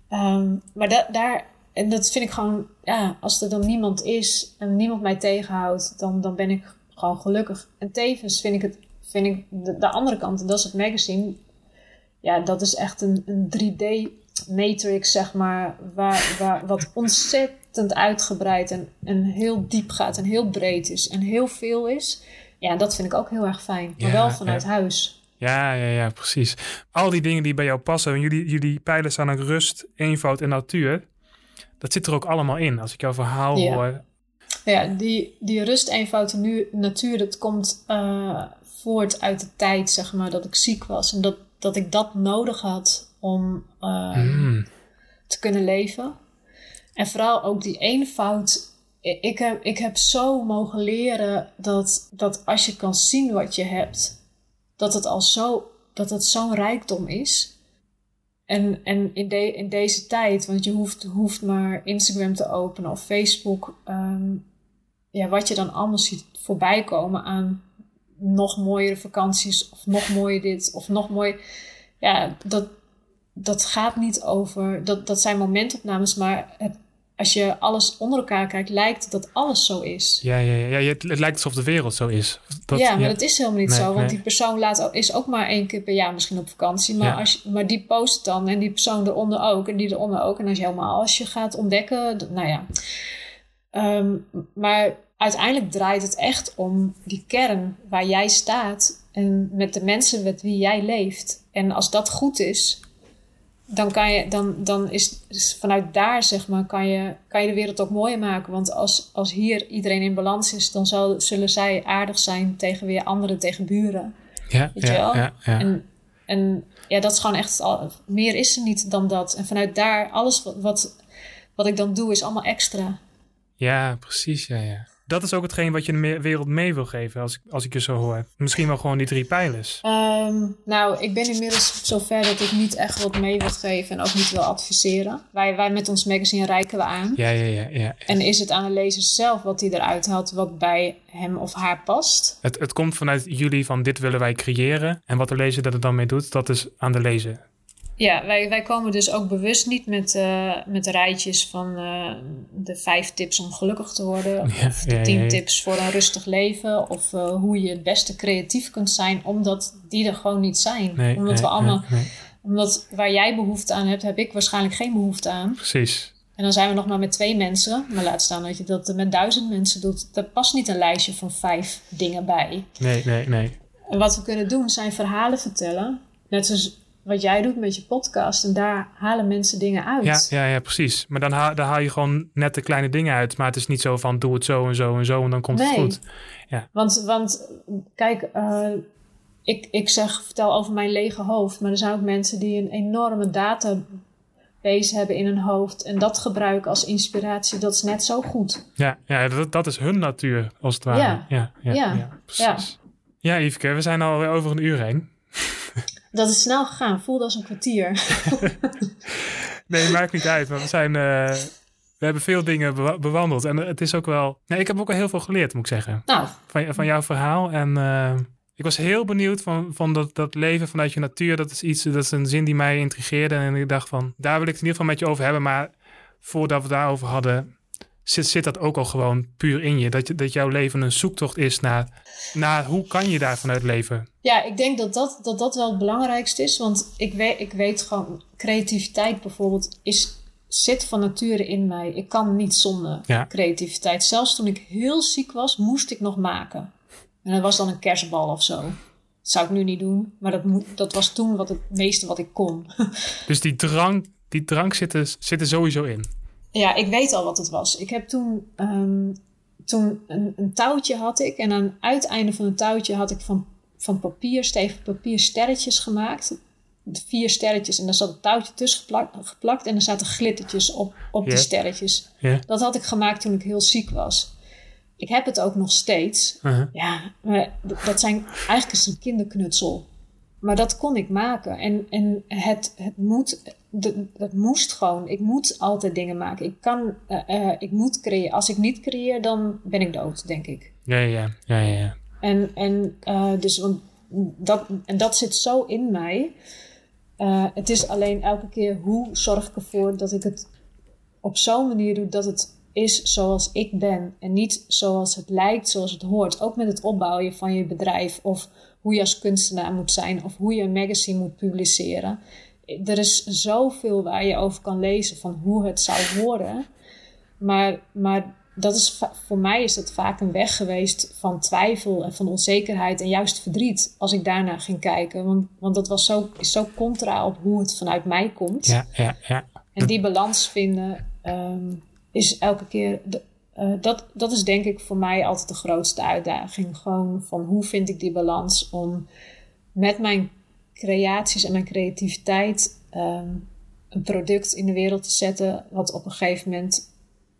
Ehm, maar da daar, en dat vind ik gewoon, ja, als er dan niemand is en niemand mij tegenhoudt, dan, dan ben ik gewoon gelukkig. En tevens vind ik het, vind ik de, de andere kant, dat is het magazine, ja, dat is echt een, een 3D-matrix, zeg maar, waar, waar, wat ontzettend uitgebreid en, en heel diep gaat en heel breed is en heel veel is. Ja, dat vind ik ook heel erg fijn, maar Ja, wel vanuit ja. huis. Ja, ja, ja, precies. Al die dingen die bij jou passen. en Jullie, jullie pijlen staan aan rust, eenvoud en natuur. Dat zit er ook allemaal in. Als ik jouw verhaal Ja. hoor. Ja, die, die rust, eenvoud en nu, natuur, dat komt eh, voort uit de tijd, zeg maar, dat ik ziek was. En dat, dat ik dat nodig had om eh, Mm, te kunnen leven. En vooral ook die eenvoud. Ik heb, ik heb zo mogen leren dat, dat als je kan zien wat je hebt, dat het al zo, dat het zo'n rijkdom is. En, en in, de, in deze tijd, want je hoeft, hoeft maar Instagram te openen of Facebook, ehm, ja, wat je dan allemaal ziet voorbij komen aan nog mooiere vakanties of nog mooier dit of nog mooi. Ja, dat, dat gaat niet over. Dat, dat zijn momentopnames, maar het, als je alles onder elkaar kijkt, lijkt dat alles zo is. ja, ja, ja, ja, het, het lijkt alsof de wereld zo is. Dat, ja, maar dat is helemaal niet Nee, zo. Want nee. die persoon laat, is ook maar één keer per jaar misschien op vakantie. Maar, Ja. als je, maar die post dan en die persoon eronder ook. En die eronder ook. En als je helemaal als je gaat ontdekken. Nou ja. Ehm, maar uiteindelijk draait het echt om die kern waar jij staat. En met de mensen met wie jij leeft. En als dat goed is. Dan, kan je, dan, dan is, is vanuit daar, zeg maar, kan je, kan je de wereld ook mooier maken. Want als, als hier iedereen in balans is, dan zal, zullen zij aardig zijn tegen weer anderen, tegen buren. ja, Weet je wel? ja, ja, ja. En, en ja, dat is gewoon echt, al, meer is er niet dan dat. En vanuit daar, alles wat, wat, wat ik dan doe, is allemaal extra. Ja, precies. Ja, ja. Dat is ook hetgeen wat je de wereld mee wil geven, als ik, als ik je zo hoor. Misschien wel gewoon die drie pijlers. Ehm, nou, ik ben inmiddels zover dat ik niet echt wat mee wil geven en ook niet wil adviseren. Wij, wij met ons magazine reiken we aan. Ja, ja, ja. ja. En is het aan de lezer zelf wat hij eruit haalt, wat bij hem of haar past? Het, het komt vanuit jullie van dit willen wij creëren. En wat de lezer er dan mee doet, dat is aan de lezer. Ja, wij, wij komen dus ook bewust niet met, eh, met rijtjes van eh, de vijf tips om gelukkig te worden. Ja, of de ja, tien ja, ja. tips voor een rustig leven. Of eh, hoe je het beste creatief kunt zijn, omdat die er gewoon niet zijn. Nee, omdat nee, we allemaal, nee. omdat waar jij behoefte aan hebt, heb ik waarschijnlijk geen behoefte aan. Precies. En dan zijn we nog maar met twee mensen. Maar laat staan dat je dat met duizend mensen doet. Daar past niet een lijstje van vijf dingen bij. Nee, nee, nee. En wat we kunnen doen zijn verhalen vertellen. Net zoals wat jij doet met je podcast. En daar halen mensen dingen uit. Ja, ja, ja, precies. Maar dan haal, dan haal je gewoon net de kleine dingen uit. Maar het is niet zo van doe het zo en zo en zo en dan komt het goed. Want, want kijk, eh, ik, ik zeg vertel over mijn lege hoofd. Maar er zijn ook mensen die een enorme database hebben in hun hoofd. En dat gebruiken als inspiratie. Dat is net zo goed. Ja, ja dat, dat is hun natuur, als het ware. Ja. ja, ja, Ja. ja, precies. Ja, Yveske, we zijn alweer over een uur heen. Dat is snel gegaan. Voelde als een kwartier. Nee, maakt niet uit. We zijn... eh, we hebben veel dingen bewa- bewandeld. En het is ook wel... Nee, ik heb ook al heel veel geleerd, moet ik zeggen. nou, Van, van jouw verhaal. En eh, ik was heel benieuwd van, van dat, dat leven vanuit je natuur. Dat is iets, dat is een zin die mij intrigeerde. En ik dacht van, daar wil ik het in ieder geval met je over hebben. Maar voordat we daarover hadden, zit, zit dat ook al gewoon puur in je. Dat, je, dat jouw leven een zoektocht is naar, naar hoe kan je daar vanuit leven. Ja, ik denk dat dat, dat dat wel het belangrijkste is. Want ik weet, ik weet gewoon, creativiteit bijvoorbeeld is, zit van nature in mij. Ik kan niet zonder Ja. creativiteit. Zelfs toen ik heel ziek was, moest ik nog maken. En dat was dan een kerstbal of zo. Dat zou ik nu niet doen, maar dat, moet, dat was toen wat het meeste wat ik kon. Dus die drang, die drang zit, er, zit er sowieso in. Ja, ik weet al wat het was. Ik heb toen, ehm, toen een, een touwtje had ik. En aan het uiteinde van het touwtje had ik van, van papier, stevig papier, sterretjes gemaakt. Vier sterretjes. En daar zat een touwtje tussen geplakt, geplakt. En er zaten glittertjes op, op die sterretjes. Dat had ik gemaakt toen ik heel ziek was. Ik heb het ook nog steeds. Uh-huh. Ja, maar dat zijn, eigenlijk is het een kinderknutsel. Maar dat kon ik maken. En, en het, het moet, de- dat moest gewoon. Ik moet altijd dingen maken. Ik kan, eh, eh, ik moet creëren. Als ik niet creëer, dan ben ik dood, denk ik. Ja, ja, ja, ja, ja. En, en, eh, dus, want dat, en dat zit zo in mij. Het is alleen elke keer hoe zorg ik ervoor dat ik het op zo'n manier doe dat het is zoals ik ben en niet zoals het lijkt, zoals het hoort. Ook met het opbouwen van je bedrijf of hoe je als kunstenaar moet zijn of hoe je een magazine moet publiceren. Er is zoveel waar je over kan lezen van hoe het zou horen. Maar, maar dat is, voor mij is het vaak een weg geweest van twijfel en van onzekerheid en juist verdriet als ik daarna ging kijken. Want, want dat was zo, is zo contra op hoe het vanuit mij komt. Ja, ja, ja. En die balans vinden ehm, is elke keer. Uh, dat, dat is denk ik voor mij altijd de grootste uitdaging. Gewoon van hoe vind ik die balans om met mijn creaties en mijn creativiteit ehm, een product in de wereld te zetten. wat op een gegeven moment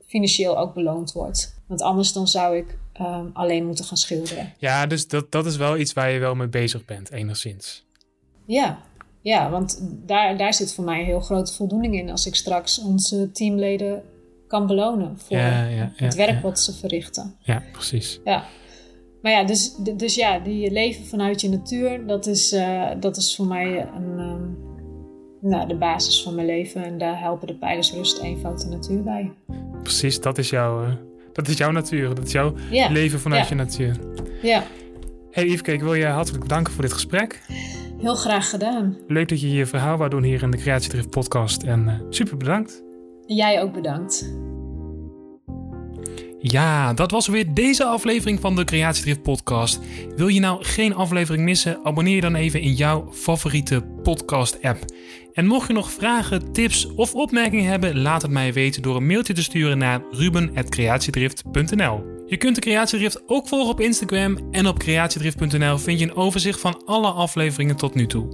financieel ook beloond wordt. Want anders dan zou ik um, alleen moeten gaan schilderen. Ja, dus dat, dat is wel iets waar je wel mee bezig bent, enigszins. Ja, ja want daar, daar zit voor mij een heel grote voldoening in als ik straks onze teamleden kan belonen voor ja, ja, het werk wat ze verrichten. Ja, precies. Ja. Maar ja, dus, dus ja, die leven vanuit je natuur, dat is, uh, dat is voor mij een, um, nou, de basis van mijn leven. En daar helpen de pijlers rust, eenvoud en natuur bij. Precies, dat is jouw, uh, dat is jouw natuur. Dat is jouw leven vanuit je natuur. Ja. Hey Yveske, ik wil je hartelijk bedanken voor dit gesprek. Heel graag gedaan. Leuk dat je je verhaal wou doen hier in de Creatiedrift podcast. En uh, super bedankt. Jij ook bedankt. Ja, dat was weer deze aflevering van de Creatiedrift podcast. Wil je nou geen aflevering missen? Abonneer je dan even in jouw favoriete podcast app. En mocht je nog vragen, tips of opmerkingen hebben, laat het mij weten door een mailtje te sturen naar ruben.creatiedrift.nl. Je kunt de Creatiedrift ook volgen op Instagram en op creatiedrift.nl vind je een overzicht van alle afleveringen tot nu toe.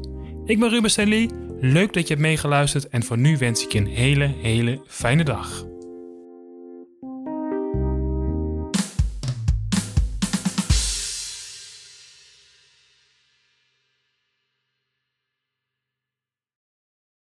Ik ben Ruben Stanley, leuk dat je hebt meegeluisterd en voor nu wens ik je een hele, hele fijne dag.